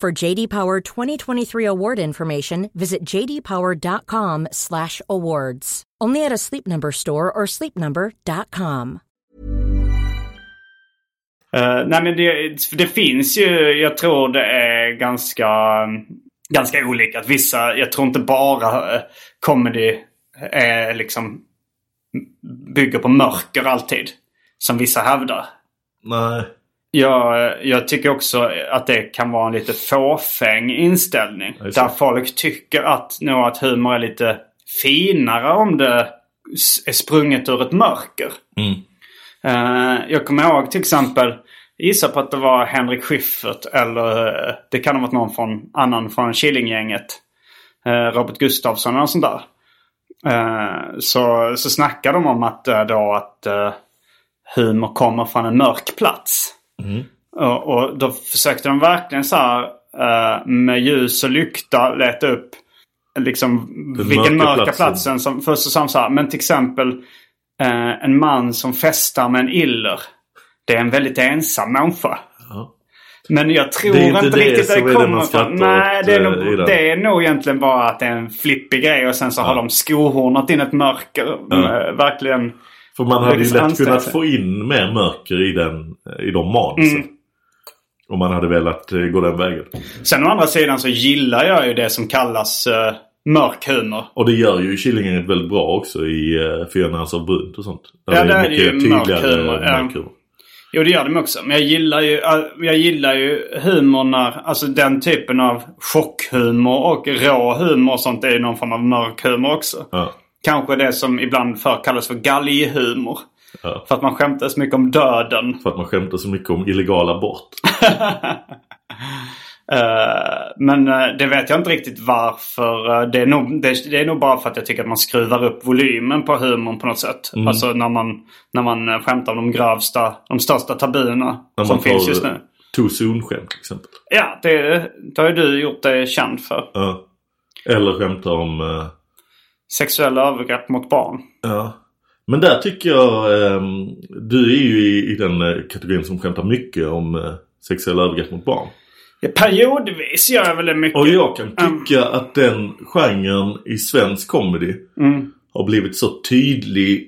For JD Power 2023 award information, visit jdpower.com/awards. Only at a Sleep Number store or sleepnumber.com. Uh, nej men det, det finns ju, jag tror det är ganska, ganska olika. Att vissa, jag tror inte bara uh, comedy är liksom bygger på mörker alltid. Som vissa hävdar. Nej. Jag, jag tycker också att det kan vara en lite fåfäng inställning. Ja. Där folk tycker att, nog att humor är lite finare om det är sprunget ur ett mörker. Mm. Eh, jag kommer ihåg till exempel, gissa på att det var Henrik Schyffert eller eh, det kan ha varit någon från, annan från Killinggänget. Uh, Robert Gustafsson eller något sånt där. Så, så snackade de om att, uh, då att humor kommer från en mörk plats. Och, och då försökte de verkligen så här eh, med ljus och lykta leta upp liksom Den vilken mörka mörka platsen. platsen. som, först så sa de så här, men till exempel eh, en man som festar med en iller. Det är en väldigt ensam människa. Ja. Men jag tror Det inte inte, det riktigt det kommer från. Nej, det är, eh, nog, den. det är nog egentligen bara att det är en flippig grej och sen så har de skohornat in ett mörker. Eh, verkligen. För man hade ju lätt kunnat få in mer mörker i, den, i de manusen. Mm. Om man hade velat eh, gå den vägen. Sen å andra sidan så gillar jag ju det som kallas uh, mörk humor. Och det gör ju Killinggänget väldigt bra också i uh, Fyra av brunt och sånt. Där Ja, det är är ju mörk humor, mörk humor. Jo, det gör de också. Men jag gillar ju, jag gillar ju humor när, alltså den typen av chockhumor och rå humor och sånt är ju någon form av mörk humor också. Ja. Kanske det som ibland förr kallades för galghumor. Ja. För att man skämtar så mycket om döden. För att man skämtar så mycket om illegal abort. Eh, men eh, det vet jag inte riktigt varför. Eh, det, är nog, det, det är nog bara för att jag tycker att man skruvar upp volymen på humorn på något sätt. Mm. Alltså när man, när man skämtar om de grövsta, de största tabuerna När som finns just nu. too soon-skämt till exempel. Ja, det, det har ju du gjort dig känd för. Eller skämtar om... eh, Sexuella övergrepp mot barn. Ja. Men där tycker jag, ehm, du är ju i, i den eh, kategorin som skämtar mycket om eh, sexuella övergrepp mot barn. Ja, periodvis gör jag väl det mycket. Och jag kan tycka att den genren i svensk comedy Mm. har blivit så tydlig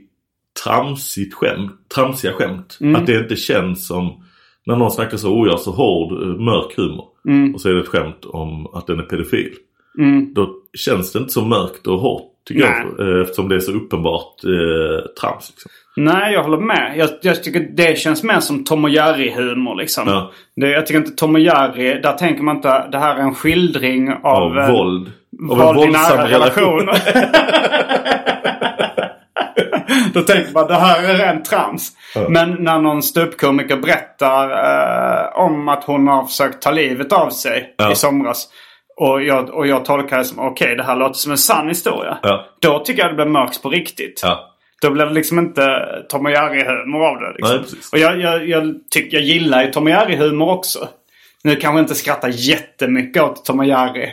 tramsigt skämt, tramsiga skämt. Mm. Att det inte känns som när någon snackar så, oh jag så hård, eh, mörk humor. Mm. Och så är det ett skämt om att den är pedofil. Mm. Då känns det inte så mörkt och hårt tycker Nej. jag. eh, Eftersom det är så uppenbart eh, trams. Liksom. Nej, jag håller med. Jag, jag tycker det känns mer som Tom och Jerry-humor liksom. Ja. Det, jag tycker inte Tom och Jerry, där tänker man inte det här är en skildring av, Av eh, våld. Av våld i våldsam nära relation. Då tänker man det här är rent trams. Ja. Men när någon ståuppkomiker berättar eh, om att hon har försökt ta livet av sig Ja. i somras. Och jag, och jag tolkar det som okej det här låter som en sann historia. Ja. Då tycker jag det blir mörkt på riktigt. Ja. Då blir det liksom inte Tom och Jerry-humor av det. Liksom. Nej, och jag, jag, jag, tycker, jag gillar ju Tom och Jerry-humor också. Nu kanske inte skrattar jättemycket åt Tom och Jerry.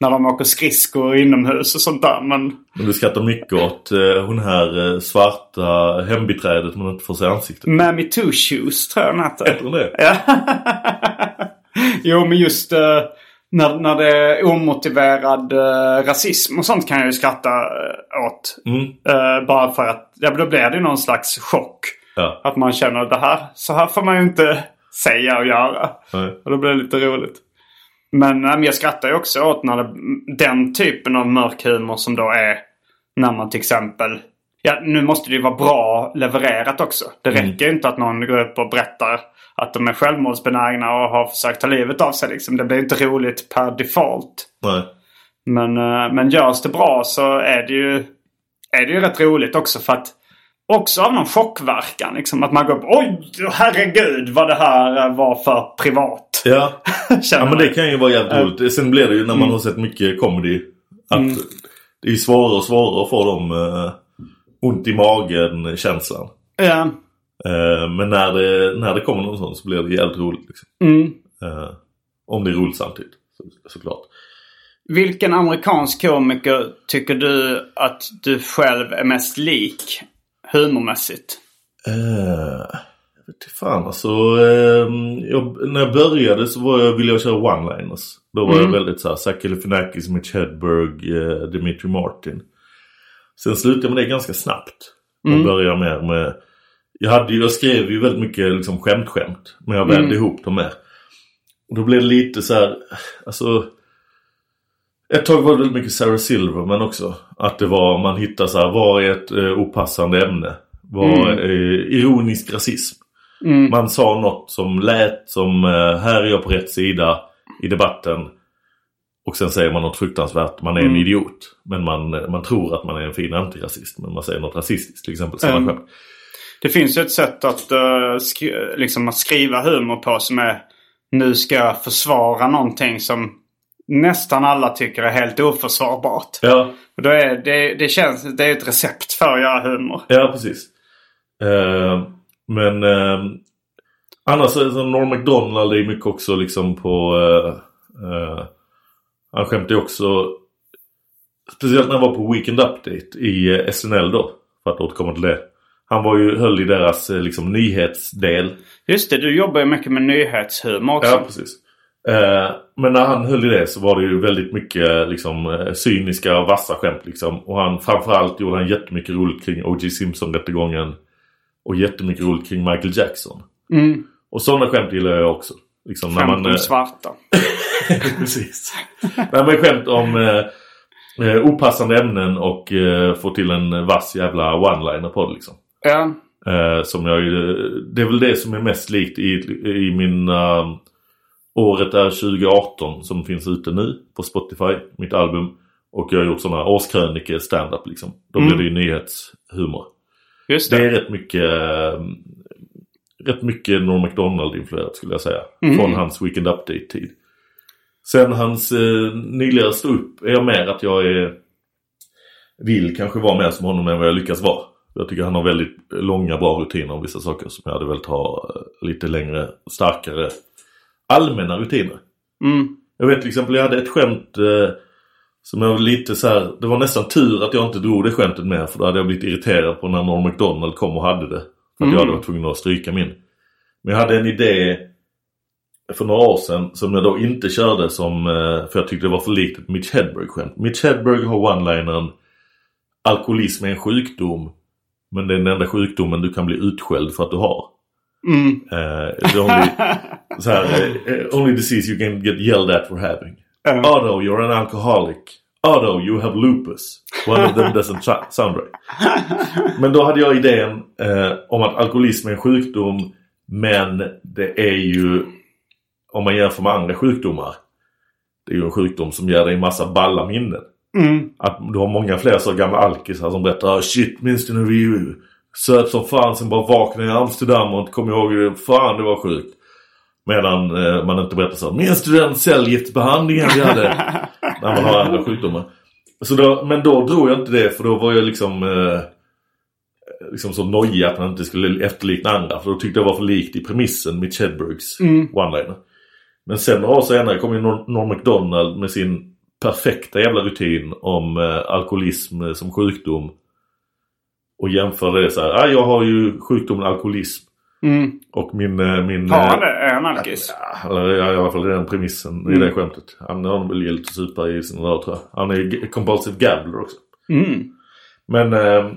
När de åker skridskor inomhus och sånt där. Men Men du skrattar mycket åt eh, hon här eh, svarta hembiträdet man inte får se ansiktet. Mammy Two Shoes tror jag den heter. Heter hon det? Ja. jo, men just eh, när, när det är omotiverad eh, rasism och sånt kan jag ju skratta eh, åt. Mm. Eh, bara för att ja, då blir det någon slags chock. Ja. Att man känner det här, så här får man ju inte säga och göra. Nej. Och då blir det lite roligt. Men, men jag skrattar ju också åt när det, den typen av mörk humor som då är när man till exempel Ja, nu måste det ju vara bra levererat också. Det räcker inte att någon går upp och berättar att de är självmordsbenägna och har försökt ta livet av sig. Liksom. Det blir inte roligt per default. Nej. Men, eh, men görs det bra så är det ju, är det ju rätt roligt också för att Också av någon chockverkan. Liksom, att man går upp Oj, herregud vad det här eh, var för privat. Ja. Ja men det kan ju vara jävligt roligt. Sen blir det ju när man har sett mycket comedy. Att det är svårare och svårare att få dem eh, ont i magen känslan. Ja. Eh, men när det, när det kommer någon sån så blir det jävligt roligt. Liksom. Mm. Eh, om det är roligt samtidigt. Så, såklart. Vilken amerikansk komiker tycker du att du själv är mest lik humormässigt? Uh, vet inte fan alltså. Uh, jag, när jag började så var jag, ville jag köra one-liners. Då var Mm. jag väldigt såhär Zach Galifianakis, Mitch Hedberg, uh, Dimitri Martin. Sen slutade jag med det ganska snabbt. Och Mm. började mer med... Jag, hade jag skrev ju väldigt mycket liksom skämt-skämt. Men jag vände Mm. ihop dem mer. Och då blev det lite så här, alltså... Ett tag var det väldigt mycket Sarah Silverman också. Att det var, man hittar så här, vad är ett eh, opassande ämne? Vad är ironisk rasism? Mm. Man sa något som lät som, eh, här är jag på rätt sida i debatten. Och sen säger man något fruktansvärt, man är en Mm. idiot. Men man, man tror att man är en fin antirasist. Men man säger något rasistiskt till exempel. Mm. Det finns ju ett sätt att, eh, sk- liksom att skriva humor på som är nu ska jag försvara någonting som nästan alla tycker är helt oförsvarbart. Ja, Och då är det, det känns, det är ett recept för att göra humor. Ja, precis. Eh, men eh, annars är det som Norm MacDonald är mycket också liksom på... Eh, han skämtar ju också... Speciellt när han var på Weekend Update i eh, SNL då. För att återkomma till det. Han var ju, höll i deras eh, liksom nyhetsdel. Just det, du jobbar ju mycket med nyhetshumor också. Ja, precis. Eh, men när han höll i det så var det ju väldigt mycket liksom, cyniska och vassa skämt. Liksom. Och han, framförallt gjorde han jättemycket roligt kring O.J. Simpson-rättegången. Och jättemycket roligt kring Michael Jackson. Mm. Och sådana skämt gillar jag också. Liksom, när Skämt man, om eh, svarta. precis. när man skämt om eh, eh, opassande ämnen och eh, få till en vass jävla one-liner på det liksom. Ja. Eh, som jag, det är väl det som är mest likt i, i min... eh, året är 2018 som finns ute nu på Spotify, mitt album. Och jag har gjort sådana årskrönike stand-up liksom. Då Mm. blir det ju nyhetshumor. Just Det det. är rätt mycket, eh, rätt mycket Norm MacDonald-influerat skulle jag säga. Mm. Från hans Weekend Update-tid. Sen hans eh, nyligare upp är jag mer att jag är, vill kanske vara mer som honom än vad jag lyckas vara. Jag tycker han har väldigt långa bra rutiner om vissa saker som jag hade velat ha eh, lite längre, starkare allmänna rutiner. Mm. Jag vet till exempel, jag hade ett skämt eh, som jag var lite så här, det var nästan tur att jag inte drog det skämtet med för då hade jag blivit irriterad på när Norm MacDonald kom och hade det. För att Mm. jag hade varit tvungen att stryka min. Men jag hade en idé för några år sedan som jag då inte körde som, eh, för jag tyckte det var för likt ett Mitch Hedberg-skämt. Mitch Hedberg har one-linern Alkoholism är en sjukdom men det är den enda sjukdomen du kan bli utskälld för att du har. Mm. The only, så här, eh, only disease you can get yelled at for having. Ja. Although you're an alcoholic. Although you have lupus. One of them doesn't sound right. Men då hade jag idén eh, om att alkoholism är en sjukdom. Men det är ju, om man jämför med andra sjukdomar. Det är ju en sjukdom som ger dig massa balla minnen. Mm. Att du har många fler så gamla alkisar som berättar "Ah, Shit, minns du när vi söp som fan sen bara vaknade i Amsterdam och inte kom ihåg det. Fan, det var sjukt. Medan eh, man inte berättar så Minns du den cellgiftsbehandlingen vi hade? när man har andra sjukdomar. Så då, men då drog jag inte det för då var jag liksom eh, liksom så nojig att man inte skulle efterlikna andra. För då tyckte jag var för likt i premissen Mitch Hedbergs Mm. one-liner. Men sen några år senare kom ju Norm MacDonald med sin perfekta jävla rutin om eh, alkoholism som sjukdom. Och jämförde det så här. Ah, jag har ju sjukdomen alkoholism. Mm. Och min... eh, min han eh? Är han alkis? Ja, eller ja, i alla fall är den premissen i Mm. det skämtet. Han har väl gillat att supa i sina dagar tror jag. Han är compulsive gambler också. Mm. Men eh,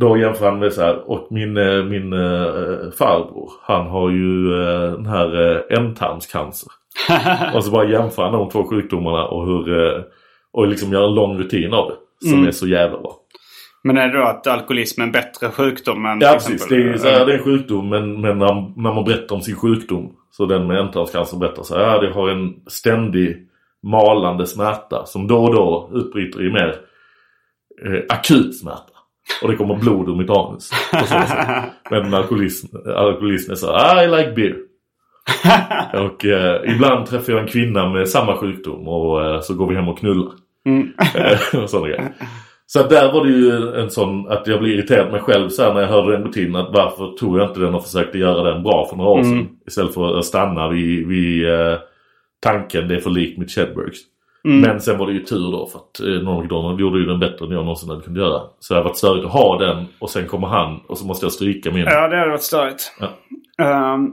då jämför han med så här. Och min, min farbror. Han har ju den här ändtarmscancer. och så bara jämför han de två sjukdomarna och hur... Och liksom gör en lång rutin av det. Som Mm. är så jävla bra. Men är det då att alkoholism är en bättre sjukdom än Ja precis. exempel- Det är, så här, det är en sjukdom men, men när, när man berättar om sin sjukdom. Så den med ändtarmscancer berättar så här. Ja, det har en ständig malande smärta som då och då utbryter i mer eh, akut smärta. Och det kommer blod ur mitt anus. Men alkoholism, alkoholism är så här, I like beer. och eh, ibland träffar jag en kvinna med samma sjukdom och eh, så går vi hem och knullar. Mm. Eh, och sådana grejer. Så där var det ju en sån att jag blev irriterad mig själv så när jag hörde den rutinen. Att varför tog jag inte den och försökte göra den bra för några år sedan. Mm. Istället för att stanna vid, vid eh, tanken det är för likt mitt Hedbergs. Men sen var det ju tur då för att eh, Norm MacDonald gjorde ju den bättre än jag någonsin hade kunnat göra. Så det hade varit störigt att ha den och sen kommer han och så måste jag stryka min. Ja, det hade varit störigt. Ja. Ehm,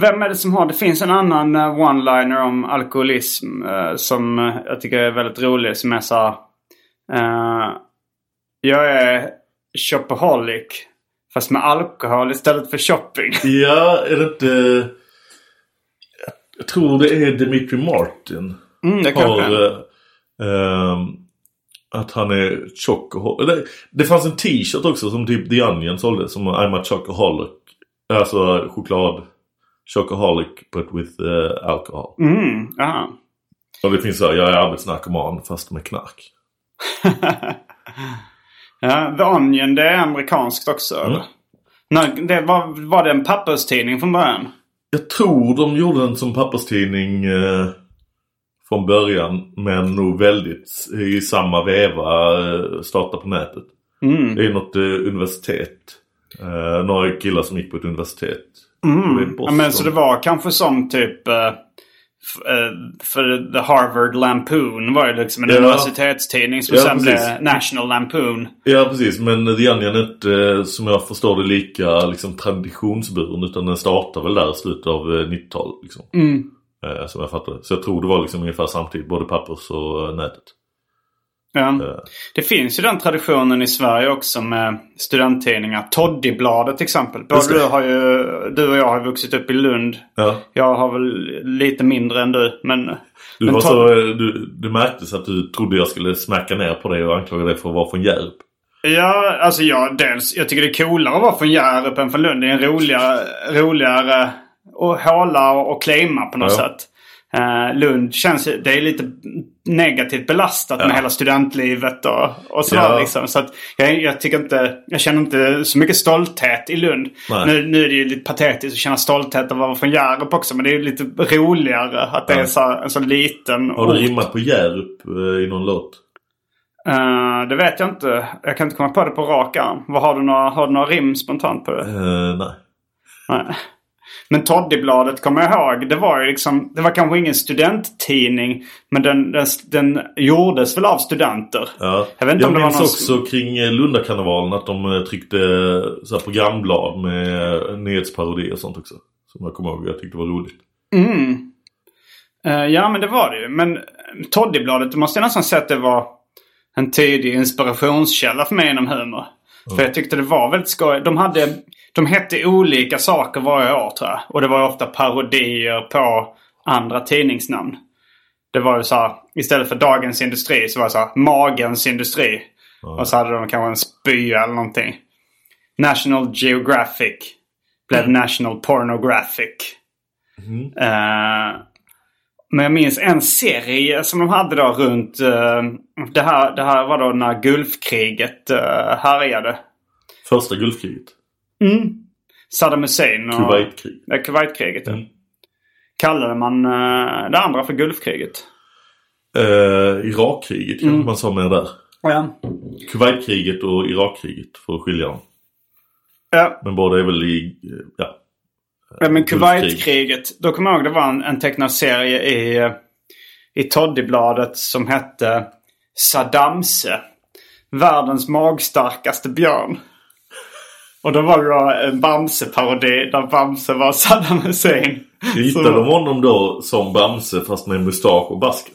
vem är det som har... Det finns en annan eh, one-liner om alkoholism eh, som jag tycker är väldigt rolig. Som är så eh, Jag är shopaholic. Fast med alkohol istället för shopping. Ja, är det inte... Jag tror det är Dimitri Martin. Mm, det har, eh, ehm, att han är chocoholic. Det, det fanns en t-shirt också som typ The Onion sålde som I'm a chocoholic. Alltså choklad. Chocoholic but with eh, alcohol. Mm, aha. Och det finns så här, jag är arbetsnarkoman fast med knark. ja, The Onion, det är amerikanskt också. Mm. Nej, det var, var det en papperstidning från början? Jag tror de gjorde den som papperstidning eh, från början. Men nog väldigt i samma veva eh, starta på nätet. Mm. Det är något eh, universitet. Eh, några killar som gick på ett universitet. Mm. Ja, men så det var kanske som typ... eh, eh, för The Harvard Lampoon var ju liksom en Ja. universitetstidning som Ja, sen precis. blev National Lampoon. Ja precis men The Onion är inte eh, som jag förstår det lika liksom, traditionsburen. Utan den startar väl där i slutet av eh, 90-talet. Liksom. Mm. Eh, som jag fattar det. Så jag tror det var liksom ungefär samtidigt. Både pappers och eh, nätet. Ja. Eh, Det finns ju den traditionen i Sverige också med studenttidningar. Toddybladet till exempel. Både du, har ju, du och jag har vuxit upp i Lund. ja. Jag har väl lite mindre än du. Men, Du, men var så, eh, du, du märktes att du trodde jag skulle smäcka ner på dig och anklaga dig för att vara från Hjärup. Ja, alltså jag, dels, jag tycker det är coolare att vara från Hjärup än från Lund. Det är en roligare, roligare att håla och, och claima på något Ja. sätt. Eh, Lund känns ju- det är lite negativt belastat Ja. med hela studentlivet och, och sådär Ja. liksom. Så att jag, jag tycker inte, jag känner inte så mycket stolthet i Lund. Nej. Nu, nu är det ju lite patetiskt att känna stolthet att vara från Hjärup också. Men det är ju lite roligare att det Ja. är så, en så liten Har du rimmat på Hjärup eh, i någon låt? Eh, det vet jag inte. Jag kan inte komma på det på rak arm. Har, du några, har du några rim spontant på det? Eh, nej. Nej. Men Toddybladet kommer jag ihåg. Det var ju liksom, det var kanske ingen studenttidning. Men den, den, den gjordes väl av studenter. Ja. Jag vet inte om det var minns någon också kring eh, Lundakarnevalen att de eh, tryckte eh, så här programblad med eh, nyhetsparodi och sånt också. Som jag kommer ihåg. Jag tyckte det var roligt. Mm. Ja men det var det ju. Men Toddybladet, det måste jag nästan säga att det var en tidig inspirationskälla för mig inom humor. För jag tyckte det var väldigt skoj. De hade, de hette olika saker varje år tror jag. Och det var ofta parodier på andra tidningsnamn. Det var ju så här, istället för Dagens Industri så var det så här, Magens Industri. Och så hade de kanske en spya eller någonting. National Geographic blev National Pornographic. Eh, men jag minns en serie som de hade då runt... eh, det, här, det här var då när Gulfkriget uh, härjade. Första Gulfkriget. Saddam Hussein och... Kuwaitkrig. Ja, Kuwaitkriget. Mm. Kallade man eh, det andra för Gulfkriget? Eh, Irakkriget Mm. kanske man sa mer där. Ja. Kuwaitkriget och Irakkriget för att skilja dem. Ja, Men båda är väl i... eh, Ja. ja men Gulfkrig. Kuwaitkriget. Då kommer jag ihåg det var en, en tecknad serie i, eh, i Toddybladet som hette Saddamse. Världens magstarkaste björn. Och då var det då en Bamse-parodi där Bamse var Saddam Hussein. Hittade Så- de honom då som Bamse fast med mustasch och basker?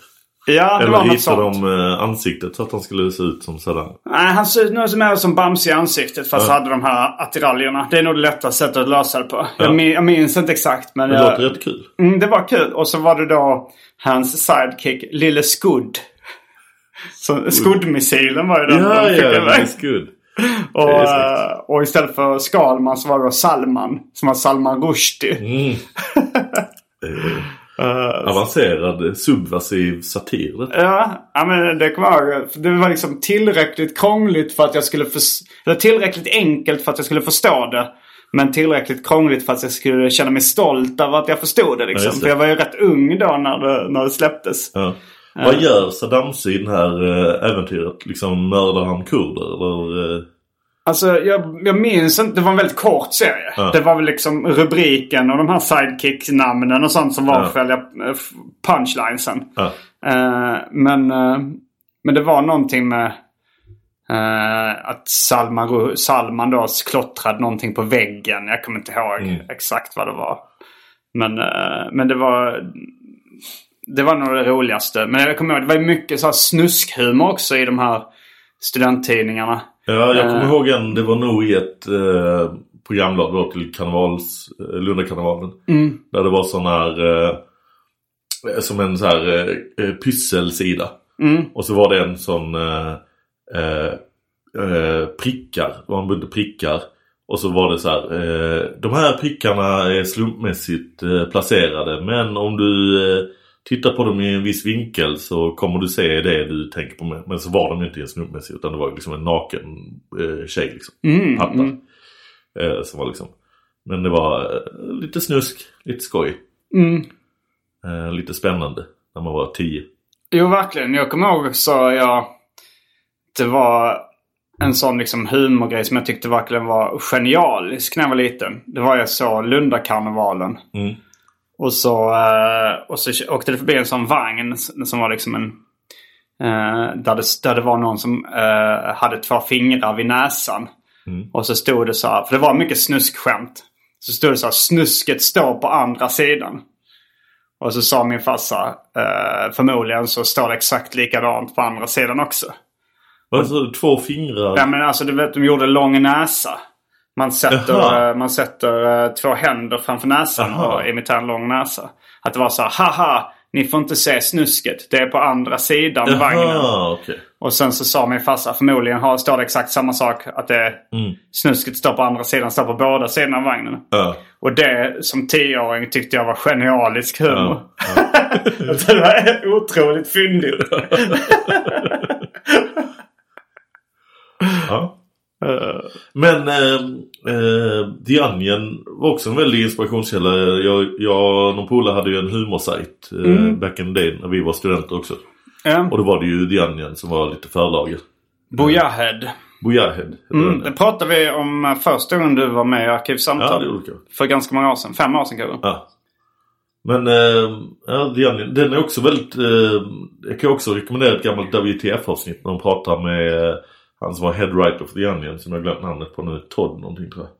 Ja, det Eller var något hittade sånt. de eh, ansiktet så att han skulle se ut som Saddam? Nej, han ser ut nog mer som Bamse i ansiktet fast Ja. hade de här attiraljerna. Det är nog det lättaste sättet att lösa det på. Ja. Jag, min, jag minns inte exakt men... Det jag, låter rätt kul. mm, det var kul. Och så var det då hans sidekick Lille Skudd. Skuddmissilen var ju den Ja, de skickade ja, iväg. Och, eh, och istället för Skalman så var det Salman. Som var Salman Rushdie. Mm. Eh, avancerad subversiv satir. Ja, ja men det kommer jag ihåg. Det var liksom tillräckligt krångligt för att jag skulle Eller tillräckligt enkelt för att jag skulle förstå det. Men tillräckligt krångligt för att jag skulle känna mig stolt över att jag förstod det Ja, liksom. just det. För jag var ju rätt ung då när det, när det släpptes. Ja. Vad gör Saddam i det här eh, äventyret? Liksom mördar han kurder eller? eh, Alltså jag, jag minns inte. Det var en väldigt kort serie. Ja. Det var väl liksom rubriken och de här sidekick-namnen och sånt som var Ja. själva eh, punchlinesen. Ja. Eh, men, eh, men det var någonting med eh, att Salman, Salman då klottrade någonting på väggen. Jag kommer inte ihåg Mm. exakt vad det var. Men, men det var... Det var nog det roligaste. Men jag kommer ihåg, det var mycket så här snuskhumor också i de här studenttidningarna. Ja, jag kommer Eh. ihåg en. Det var nog i ett eh, programblad då till karnevals, eh, Lundakarnevalen. Mm. Där det var sån här, eh, som en så här eh, eh, pysselsida. Mm. Och så var det en sån eh, prickar. Det var en bunt prickar. Och så var det så här. Eh, de här prickarna är slumpmässigt eh, placerade. Men om du tittar på dem i en viss vinkel så kommer du se det du tänker på. Men så var de ju inte en slumpmässig utan det var liksom en naken eh, tjej liksom. Mm. Pappa. Mm. Eh, som var liksom. Men det var eh, lite snusk, lite skoj. Mm. Eh, lite spännande när man var tio. Jo, verkligen. Jag kommer ihåg också, jag, det var en sån liksom humorgrej som jag tyckte verkligen var genialisk när jag var liten. Det var jag så Lundakarnevalen. Mm. Och så, eh, och så åkte det förbi en sån vagn som var liksom en... Eh, där, det, där det var någon som eh, hade två fingrar vid näsan. Mm. Och så stod det så här, för det var mycket snuskskämt. Så stod det så här, snusket står på andra sidan. Och så sa min farsa, förmodligen så står det exakt likadant på andra sidan också. Sa du? Två fingrar? Ja men alltså du vet, de gjorde lång näsa. Man sätter, eh, man sätter eh, två händer framför näsan Jaha. och imiterar en lång näsa. Att det var så här, haha, ni får inte se snusket. Det är på andra sidan vagnen. Jaha, okej. Och sen så sa min farsa, förmodligen har, står det exakt samma sak. Att det, Mm. snusket står på andra sidan, står på båda sidorna av vagnen. Ja. Och det som tioåring tyckte jag var genialisk humor. Jag tyckte det var otroligt fyndigt. ja. Men eh, eh, The Onion var också en väldig inspirationskälla. Jag, jag och någon polare hade ju en humorsajt eh, Mm. back in the day när vi var studenter också. Ja. Och då var det ju The Onion som var lite förlaget. Bojahed. Bojahed hette Mm, det pratade vi om eh, första gången du var med i Ja, Arkivsamtal. jag. För ganska många år sedan. Fem år sedan kanske. Ja. Men eh, ja, The Onion, den är också väldigt... Eh, jag kan också rekommendera ett gammalt WTF-avsnitt när de pratar med eh, han som var head writer för The Onion som jag glömt namnet på nu. Todd någonting tror jag.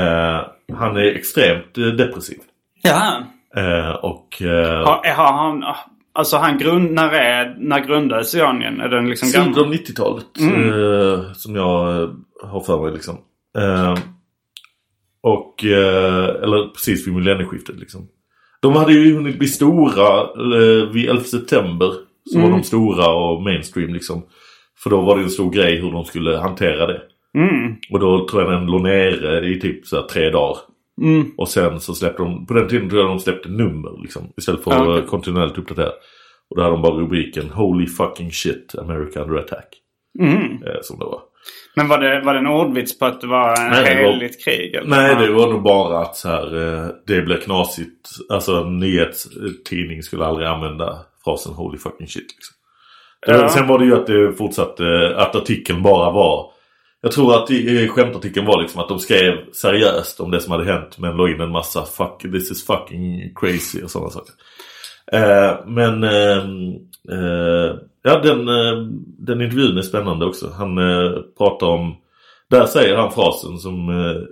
Eh, han är extremt eh, depressiv. Ja. Eh, och... Eh, Har, har han... Alltså han grund, när, är, när grundades Ionien? Är den liksom Slutet gammal? av 90-talet. Mm. Eh, som jag eh, har för mig liksom. Eh, och, eh, eller precis vid millennieskiftet liksom. De hade ju hunnit bli stora eh, vid 11 september. Så Mm. var de stora och mainstream liksom. För då var det en stor grej hur de skulle hantera det. Mm. Och då tror jag den låg nere i typ så här tre dagar. Mm. Och sen så släppte de, på den tiden tror jag de släppte nummer liksom. Istället för att okej. kontinuerligt uppdatera. Och då hade de bara rubriken Holy fucking shit, America under attack. Mm. Eh, som det var. Men var det, var det en ordvits på att det var en Nej, heligt krig? Eller? Nej, det var nog bara att så här, eh, det blev knasigt. Alltså en nyhetstidning skulle aldrig använda frasen Holy fucking shit. Liksom. Ja. Eh, Sen var det ju att det fortsatte, att artikeln bara var jag tror att skämtartikeln var liksom att de skrev seriöst om det som hade hänt men la in en massa fuck this is fucking crazy och sådana saker. Eh, men ehm, eh, ja den, eh, den intervjun är spännande också. Han eh, pratar om, där säger han frasen som eh,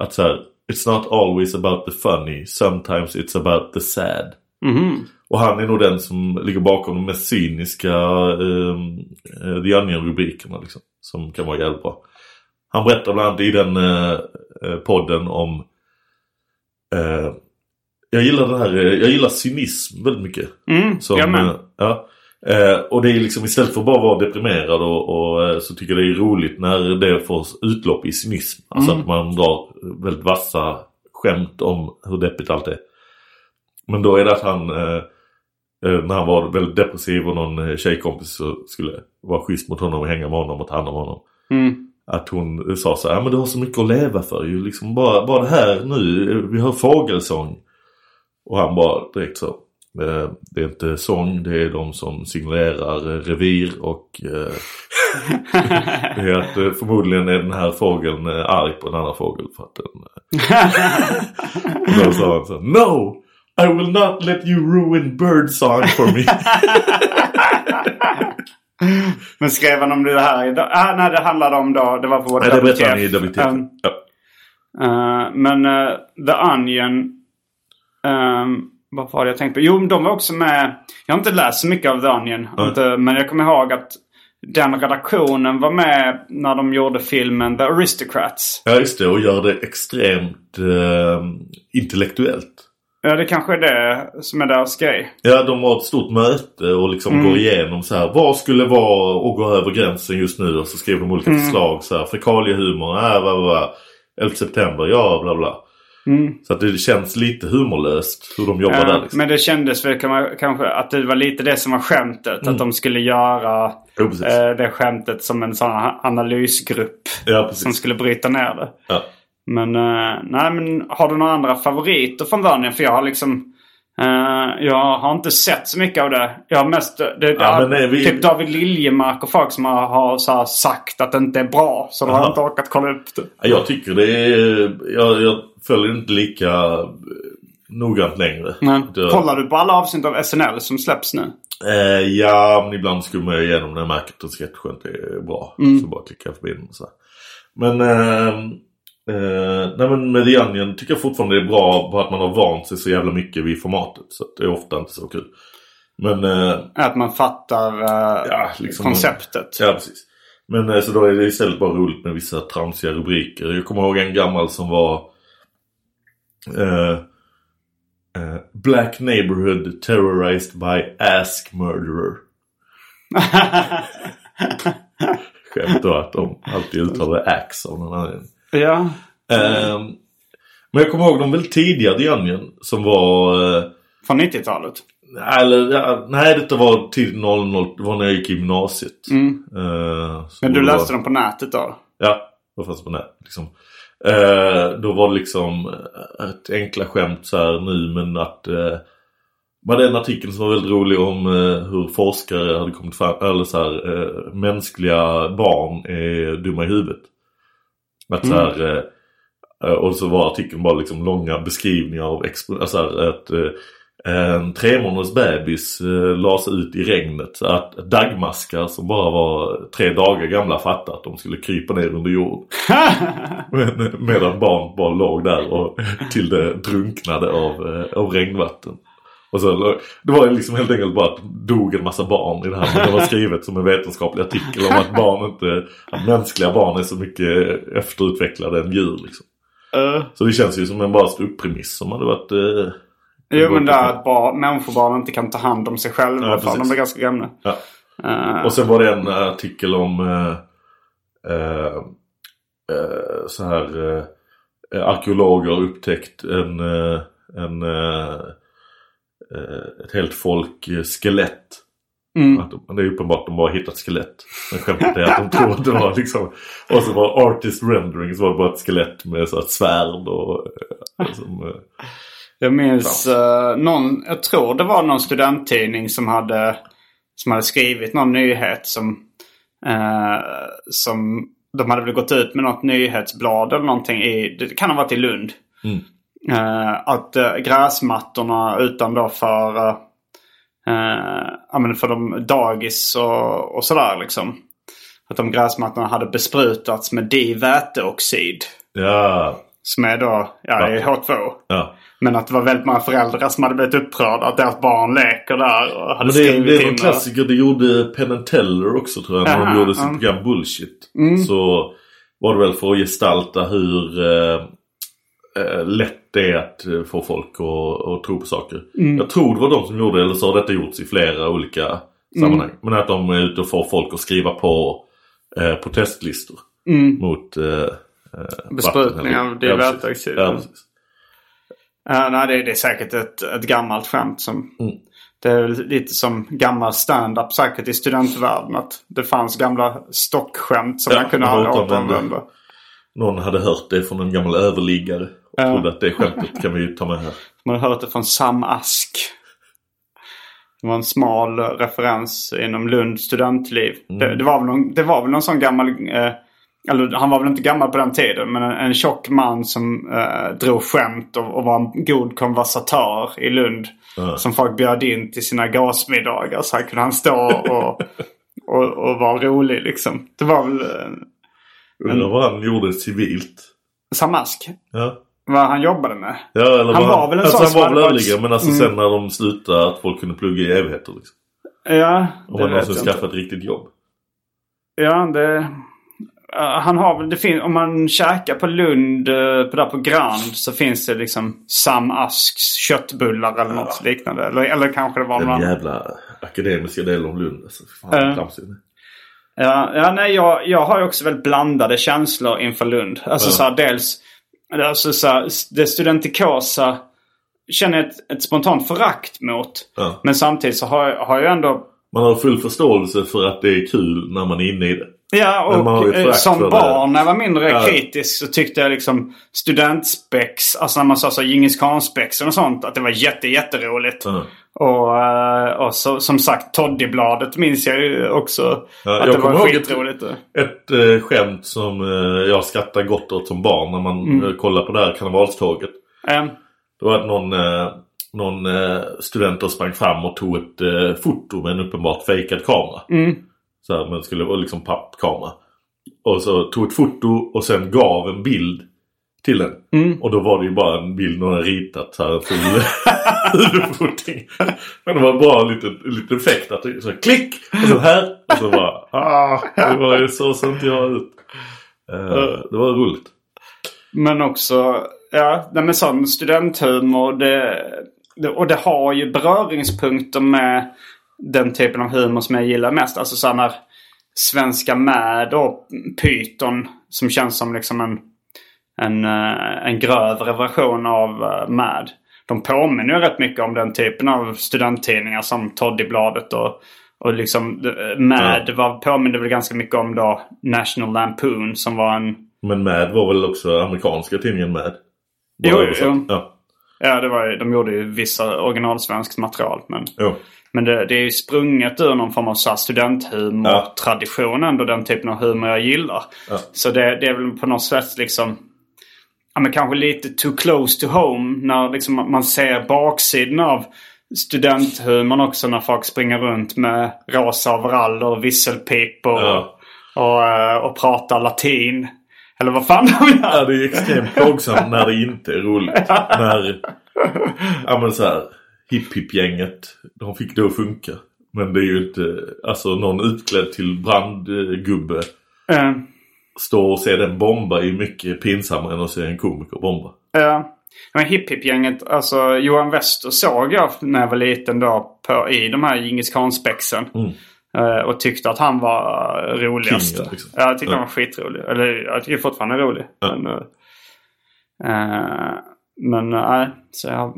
att så här, It's not always about the funny, sometimes it's about the sad. Mhm. Och han är nog den som ligger bakom de mest cyniska um, uh, The Onion-rubrikerna liksom. Som kan vara jävligt bra. Han berättar bland annat i den eh, eh, podden om eh, jag gillar den här, eh, jag gillar cynism väldigt mycket. Mm, Som, eh, ja. Eh, och det är liksom istället för att bara vara deprimerad och, och eh, så tycker jag det är roligt när det får utlopp i cynism. Alltså Mm. att man drar väldigt vassa skämt om hur deppigt allt är. Men då är det att han, eh, eh, när han var väldigt depressiv och någon eh, tjejkompis skulle vara schysst mot honom och hänga med honom och ta hand om honom. Mm. Att hon sa så här, men du har så mycket att leva för ju. Liksom bara, bara det här nu, vi hör fågelsång. Och han bara direkt så. eh, Det är inte sång, det är de som signalerar eh, revir och eh, det är att eh, förmodligen är den här fågeln eh, arg på en annan fågel för att den... eh, och då sa han så här, No! I will not let you ruin birdsong for me. Men skrev han om det här idag? Ah, nej, det handlade om då. Det var på Nej, det WTF. berättar han i WTF. Um, ja. eh, men eh, The Onion. Um, vad var det jag tänkte på? Jo, de var också med. Jag har inte läst så mycket av The Onion. Nej. Inte, men jag kommer ihåg att den redaktionen var med när de gjorde filmen The Aristocrats. ja, just det. Och gör det extremt eh, intellektuellt. Ja, det kanske är det som är deras grej. Ja, de har ett stort möte och liksom Mm. går igenom så här. Vad skulle vara att gå över gränsen just nu? Och så skriver de olika Mm. förslag så här. Fekaliehumor, äh, bla, bla, bla. 11 september, ja bla bla. Så att det känns lite humorlöst hur de jobbar Ja, där liksom. Men det kändes väl kanske att det var lite det som var skämtet. Att de skulle göra Jo, eh, det skämtet som en sån analysgrupp. Ja. Som skulle bryta ner det. Ja. Men, eh, nej, men har du några andra favoriter från Värnien? För jag har liksom... eh, jag har inte sett så mycket av det. Jag har mest... Det, det, Ja, men nej, vi- Typ David Liljemark och folk som har, har så sagt att det inte är bra. Så då har jag inte orkat kolla upp det. Ja, Jag tycker det är... Jag, jag följer inte lika eh, noggrant längre. Det- kollar du på alla avsnitt av SNL som släpps nu? Eh, ja, men ibland skummar jag igenom när jag märker att en sketch inte är bra. Mm. Så bara klickar jag förbi den och så. Men, eh, eh, nej, men med The Onion tycker jag fortfarande det är bra på att man har vant sig så jävla mycket vid formatet. Så att det är ofta inte så kul. Men, eh, Att man fattar eh, Ja, liksom- konceptet. ja precis. Men eh, så då är det istället bara roligt med vissa tramsiga rubriker. Jag kommer ihåg en gammal som var eh, eh, Black neighborhood terrorized by ask murderer. Skämt då att de alltid uttalar ax av någon anledning. Ja. Ehm, men jag kommer ihåg de väldigt tidiga The Onion som var... eh, Från 90-talet. eller, nej, detta var tidigt 00. Det var när jag gick i gymnasiet. Eh, så Men du det var- läste dem på nätet då? Ja, det fanns på nät. Liksom. Eh, då var det liksom eh, ett enkla skämt så här nu men att eh, var det en artikel som var väldigt rolig om eh, hur forskare hade kommit fram, eller så här, eh, mänskliga barn är dumma i huvudet. Att så här, eh, eh, och så var artikeln bara liksom långa beskrivningar av alltså här, att eh, en tre månaders bebis eh, lades ut i regnet. Så att dagmaskar som bara var tre dagar gamla fattade att de skulle krypa ner under jord. Men, medan barn bara låg där och till det drunknade av, av regnvatten. Och så, det var liksom helt enkelt bara att dog en massa barn i det här. Men det var skrivet som en vetenskaplig artikel om att barn inte, att mänskliga barn är så mycket efterutvecklade än djur liksom. Uh, Så det känns ju som en bara ståupppremiss som hade varit... Eh, jo men det är att bara, människobarn inte kan ta hand om sig själva. Ja, för de blir ganska gamla. ja. Eh, Och sen var det en artikel om så här arkeologer upptäckt en, en ett helt folk eh, skelett. mm. De, det är uppenbart att de bara hittat skelett. Men skämtet är att de tror att det var liksom Och så var artist rendering så var det bara ett skelett med så ett svärd och eh, som, eh, Jag minns eh, någon, jag tror det var någon studenttidning som hade, som hade skrivit någon nyhet som, eh, som de hade väl gått ut med något nyhetsblad eller någonting i, det kan ha varit i Lund. Mm. Eh, att eh, gräsmattorna utan då för, eh, eh, för de dagis och, och sådär liksom. Att de gräsmattorna hade besprutats med diväteoxid. Ja, Som är då, ja det är H2. ja. Men att det var väldigt många föräldrar som hade blivit upprörda att deras barn leker där och hade Men det, skrivit det är en klassiker. Det gjorde Penn Teller också tror jag. När de gjorde sitt program Bullshit. Mm. Så var det väl för att gestalta hur eh, lätt det är att eh, få folk att, att tro på saker. Mm. Jag tror det var de som gjorde det. Eller så har detta gjorts i flera olika sammanhang. Mm. Men att de är ute och får folk att skriva på eh, protestlistor. Mot eh, eh, Mm. Besprutning vatten- av Ja, precis. Ja, nej, det, det är säkert ett, ett gammalt skämt som... Mm. Det är lite som gammal stand-up säkert i studentvärlden. Att det fanns gamla stockskämt som Ja, man kunde man återanvända. Någon hade hört det från en gammal överliggare. Och Ja. trodde att det skämtet kan vi ju ta med här. Man har hört det från Sam Ask. Det var en smal referens inom Lunds studentliv. Mm. Det, det, var väl någon, det var väl någon sån gammal eh, eller han var väl inte gammal på den tiden, men en, en tjock man som eh, drog skämt och, och var en god konversatör i Lund. Som folk bjöd in till sina gasmiddagar. Så här kunde han stå och, och, och vara rolig liksom. Det var väl eh, Undrar vad han gjorde civilt. Samask. Ja. Vad han jobbade med. Ja, eller Han vad- var väl en alltså, sån han var väl överliggare men alltså Mm. sen när de slutade att folk kunde plugga i evigheter liksom. Ja, Om man någonsin skaffat ett riktigt jobb. Ja, det... eh, han har väl, det fin- om man käkar på Lund, uh, på där på Grand, så finns det liksom Sam Asks köttbullar eller något liknande. Eller, eller kanske det var någon Den annan. jävla akademiska delen av Lund. Alltså, fan, Ja. Ja, ja nej, jag, jag har ju också väldigt blandade känslor inför Lund. Alltså Ja. så här, dels alltså, så här, det studentikosa känner jag ett, ett spontant förakt mot. Ja. Men samtidigt så har, har jag ändå Man har full förståelse för att det är kul när man är inne i det. Ja, och som barn när jag var mindre Ja. kritisk så tyckte jag liksom studentspex, alltså när man sa så Djingis khan-spexen och sånt, att det var jätte, jätteroligt. Ja. Och, eh, och så, som sagt Toddybladet minns jag ju också. Ja, att jag det var ihåg ett- skitroligt. Ett eh, skämt som eh, jag skrattar gott åt som barn när man Mm. eh, kollar på det här karnevalståget. Eh, Det var att någon, eh, någon eh, student då sprang fram och tog ett foto med en uppenbart fejkad kamera. mm, Så här, men skulle vara liksom pappkamera. Och så tog ett foto och sen gav en bild till den. mm. Och då var det ju bara en bild någon hade ritat här full huvudfoting. Men det var bara lite, lite effekt att det så klick! Och så här. Och så bara ah, det var ju så inte jag ut. Eh, det var roligt. Men också, ja, men sån studenthumor. Det, det, och det har ju beröringspunkter med den typen av humor som jag gillar mest. Alltså så här när Svenska med och Python som känns som liksom en, en, eh, en grövre version av eh, Mad. De påminner ju rätt mycket om den typen av studenttidningar som Toddybladet och, och liksom eh, Mad var, påminner väl ganska mycket om då National Lampoon som var en Men Mad var väl också amerikanska tidningen Mad? Jo, jo. Ja. Ja, det var de gjorde ju vissa originalsvenskt material. Men, Jo. men det, det är ju sprunget ur någon form av studenthumor-tradition ändå. Den typen av humor jag gillar. Ja. Så det, det är väl på något sätt liksom... Ja, men kanske lite too close to home. När liksom man ser baksidan av studenthumorn också. När folk springer runt med rosa overaller och visselpip och, Ja. och, eh, och pratar latin. Eller vad fan de gör. Ja, det är extremt plågsamt när det inte är roligt. när, ja men så här, hipp-hipp-gänget, de fick det att funka. Men det är ju inte, alltså någon utklädd till brandgubbe Eh, stå och se den bomba är mycket pinsammare än att se en komiker bomba. Ja. Men hipp-hipp-gänget, alltså Johan Wester såg jag när jag var liten då på, i de här Djingis khan-spexen. Mm. Eh, och tyckte att han var roligast. Kingen, liksom. Ja, jag tyckte Ja. han var skitrolig. Eller jag tycker fortfarande han är rolig. Ja. Men, eh, men nej, så jag,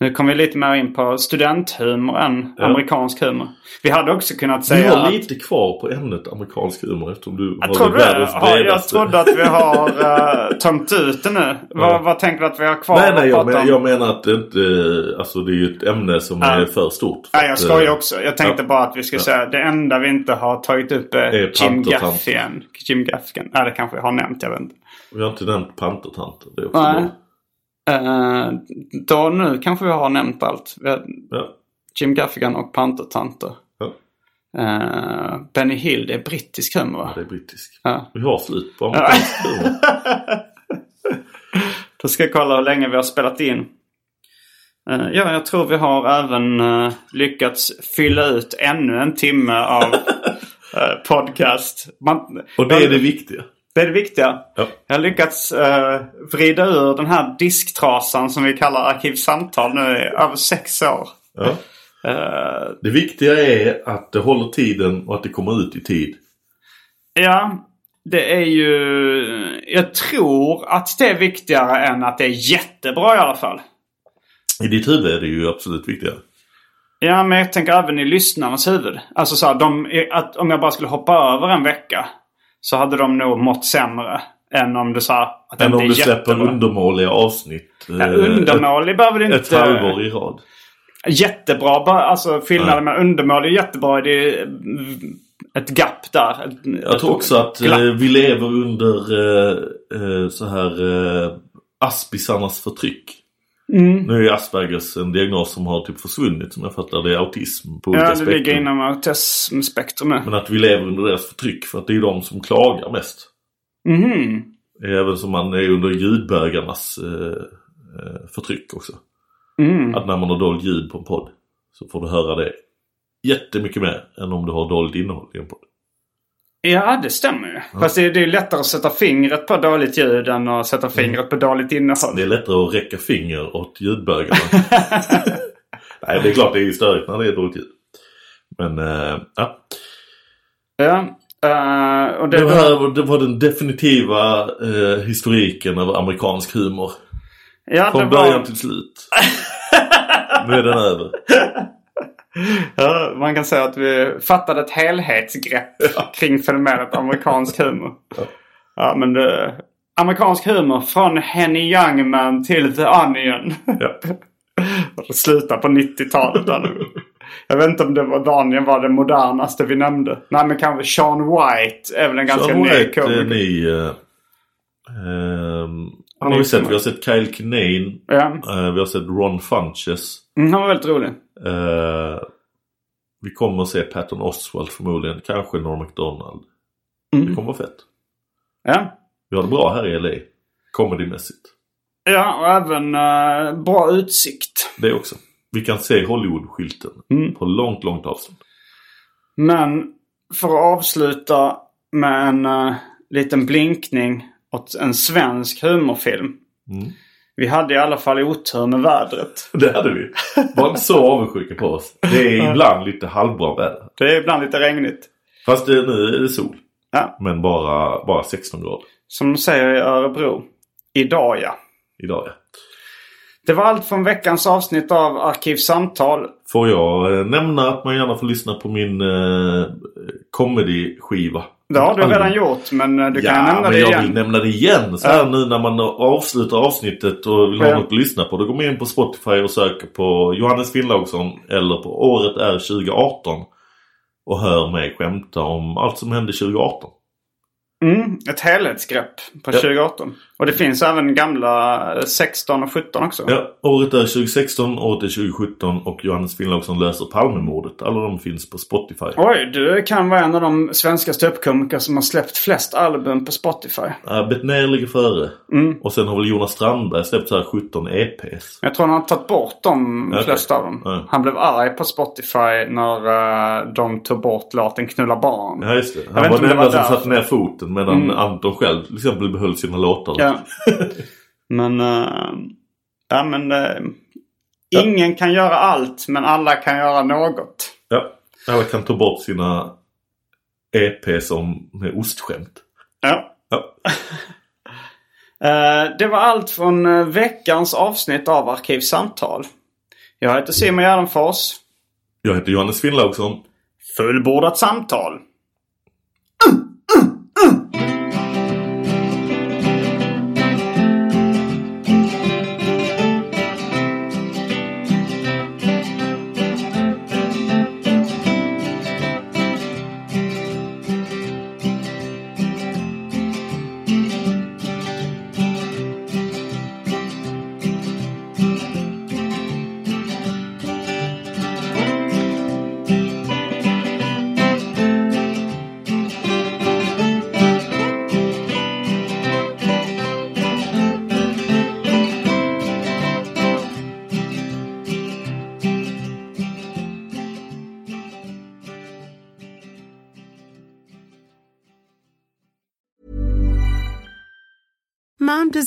nu kom vi lite mer in på studenthumor än Ja. amerikansk humor. Vi hade också kunnat Vi säga har att... lite kvar på ämnet amerikansk humor eftersom du Jag har det världens ja, jag bredaste. trodde att vi har uh, tömt ut det nu. Vad, vad tänker du att vi har kvar Nej, nej, att jag, men, jag menar att det inte, alltså det är ju ett ämne som Ja. är för stort. för Nej, jag att, skojar eh, också. Jag tänkte ja. bara att vi ska Ja. säga det enda vi inte har tagit upp är, Är Jim. Gaffigan. Jim Gaffigan. Nej, det kanske vi har nämnt. Jag vet inte. Vi har inte nämnt pantertanter. Det är också Nej. bra. Eh, då nu kanske vi har nämnt allt. Har Ja. Jim Gaffigan och Pantertanter. Ja. Uh, Benny Hill, det är brittisk humor va? Det är brittisk. Ja. Vi har slut på amerikansk humor. Då ska jag kolla hur länge vi har spelat in. Eh, ja, jag tror vi har även eh, lyckats fylla ut ännu en timme av eh, podcast. Man, Och det är det viktiga. Det är det viktiga. Ja. Jag har lyckats uh, vrida ur den här disktrasan som vi kallar Arkivsamtal nu i över sex år. Ja. Eh, Det viktiga är att det håller tiden och att det kommer ut i tid. ja, det är ju... Jag tror att det är viktigare än att det är jättebra i alla fall. I ditt huvud är det ju absolut viktigare. Ja, men jag tänker även i lyssnarnas huvud. Alltså så här, de, att om jag bara skulle hoppa över en vecka så hade de nog mått sämre än om du sa att Än om du släpper jättebra. undermåliga avsnitt. Ja, eh, undermålig behöver ett, inte... ett halvår i rad. Jättebra. Alltså skillnaden med undermålig och jättebra det är mm, ett gap där. Ett, Jag tror också att glapp. eh, vi lever under eh, så här eh, aspisarnas förtryck. Mm. Nu är Aspergers en diagnos som har typ försvunnit som jag fattar. Det är autism på olika Ja, det ligger spektrum. inom autismspektrumet. Men att vi lever under deras förtryck för att det är de som klagar mest. Mhm. Även som man är under ljudbögarnas eh, eh, förtryck också. Mm. Att när man har dolt ljud på en podd så får du höra det jättemycket mer än om du har dolt innehåll i en podd. Ja, det stämmer ju. Fast det är, det är lättare att sätta fingret på dåligt ljud än att sätta fingret på dåligt innehåll. Det är lättare att räcka finger åt ljudbögarna. Nej, det är klart det är störigt när det är dåligt ljud. Men eh, ja. Ja. eh, och det, Det var, det var den definitiva eh, historiken över amerikansk humor. ja, Från början var, till slut. nu är den över. ja, man kan säga att vi fattade ett helhetsgrepp kring fenomenet amerikansk humor. Ja, men det, amerikansk humor från Henny Youngman till The Onion. Ja. Slutar på 90-talet där nu. Jag vet inte om det var Daniel var det modernaste vi nämnde. Nej men kanske Sean White är väl en ganska Sean ny White, eh, komiker. ny. Eh, ehm, Han har är vi sett. Vi har sett Kyle Kinane. Ja, Eh, vi har sett Ron Funches. mm, han var väldigt rolig. Eh, vi kommer att se Patton Oswalt förmodligen. Kanske Norm MacDonald. Mm. Det kommer vara fett. Ja. Vi har det bra här i LA. Comedymässigt. Ja, och även eh, bra utsikt. Det också. Vi kan se Hollywood-skylten Mm. på långt, långt avstånd. Men för att avsluta med en eh, liten blinkning åt en svensk humorfilm. Mm. Vi hade i alla fall otur med vädret. Det hade vi. Var inte så avundsjuka på oss. Det är ibland lite halvbra väder. Det är ibland lite regnigt. Fast det, nu är det sol. Ja, Men bara, bara 16 grader som de säger i Örebro. Idag ja. idag. Ja. Det var allt från veckans avsnitt av Arkivsamtal. Får jag eh, nämna att man gärna får lyssna på min eh, comedy-skiva. Det har du redan gjort men eh, du kan ja, nämna men det jag igen. vill nämna det igen. Så här Ja. nu när man avslutar avsnittet och vill ha Ja. något att lyssna på. Då går man in på Spotify och söker på Johannes Finnlaugsson eller på året är 2018. Och hör mig skämta om allt som hände 2018. Mm, ett helhetsgrepp på Ja. 2018. Och det finns även gamla eh, 16 och 17 också. Ja, året är 2016, året är 2017 och Johannes Finnlaugsson löser Palmemordet. Alla de finns på Spotify. Oj, du kan vara en av de svenska ståuppkomiker som har släppt flest album på Spotify. Uh, Bettner ligger före. Mm. Och sen har väl Jonas Strandberg släppt så här 17 EPs. Jag tror han har tagit bort de Okej. flesta av dem. Ja. Han blev arg på Spotify när eh, de tog bort låten Knulla barn. Ja just det. Han var den enda som satte ner foten medan Mm. Anton själv till exempel behöll sina låtar. Ja. men... eh, ja men... eh, Ja. Ingen kan göra allt men alla kan göra något. Ja. Alla kan ta bort sina EP som med ostskämt. Ja. Ja. Eh, det var allt från veckans avsnitt av Arkivsamtal. Jag heter Simon Gärdenfors. Jag heter Johannes Finnlaugsson. Fullbordat samtal.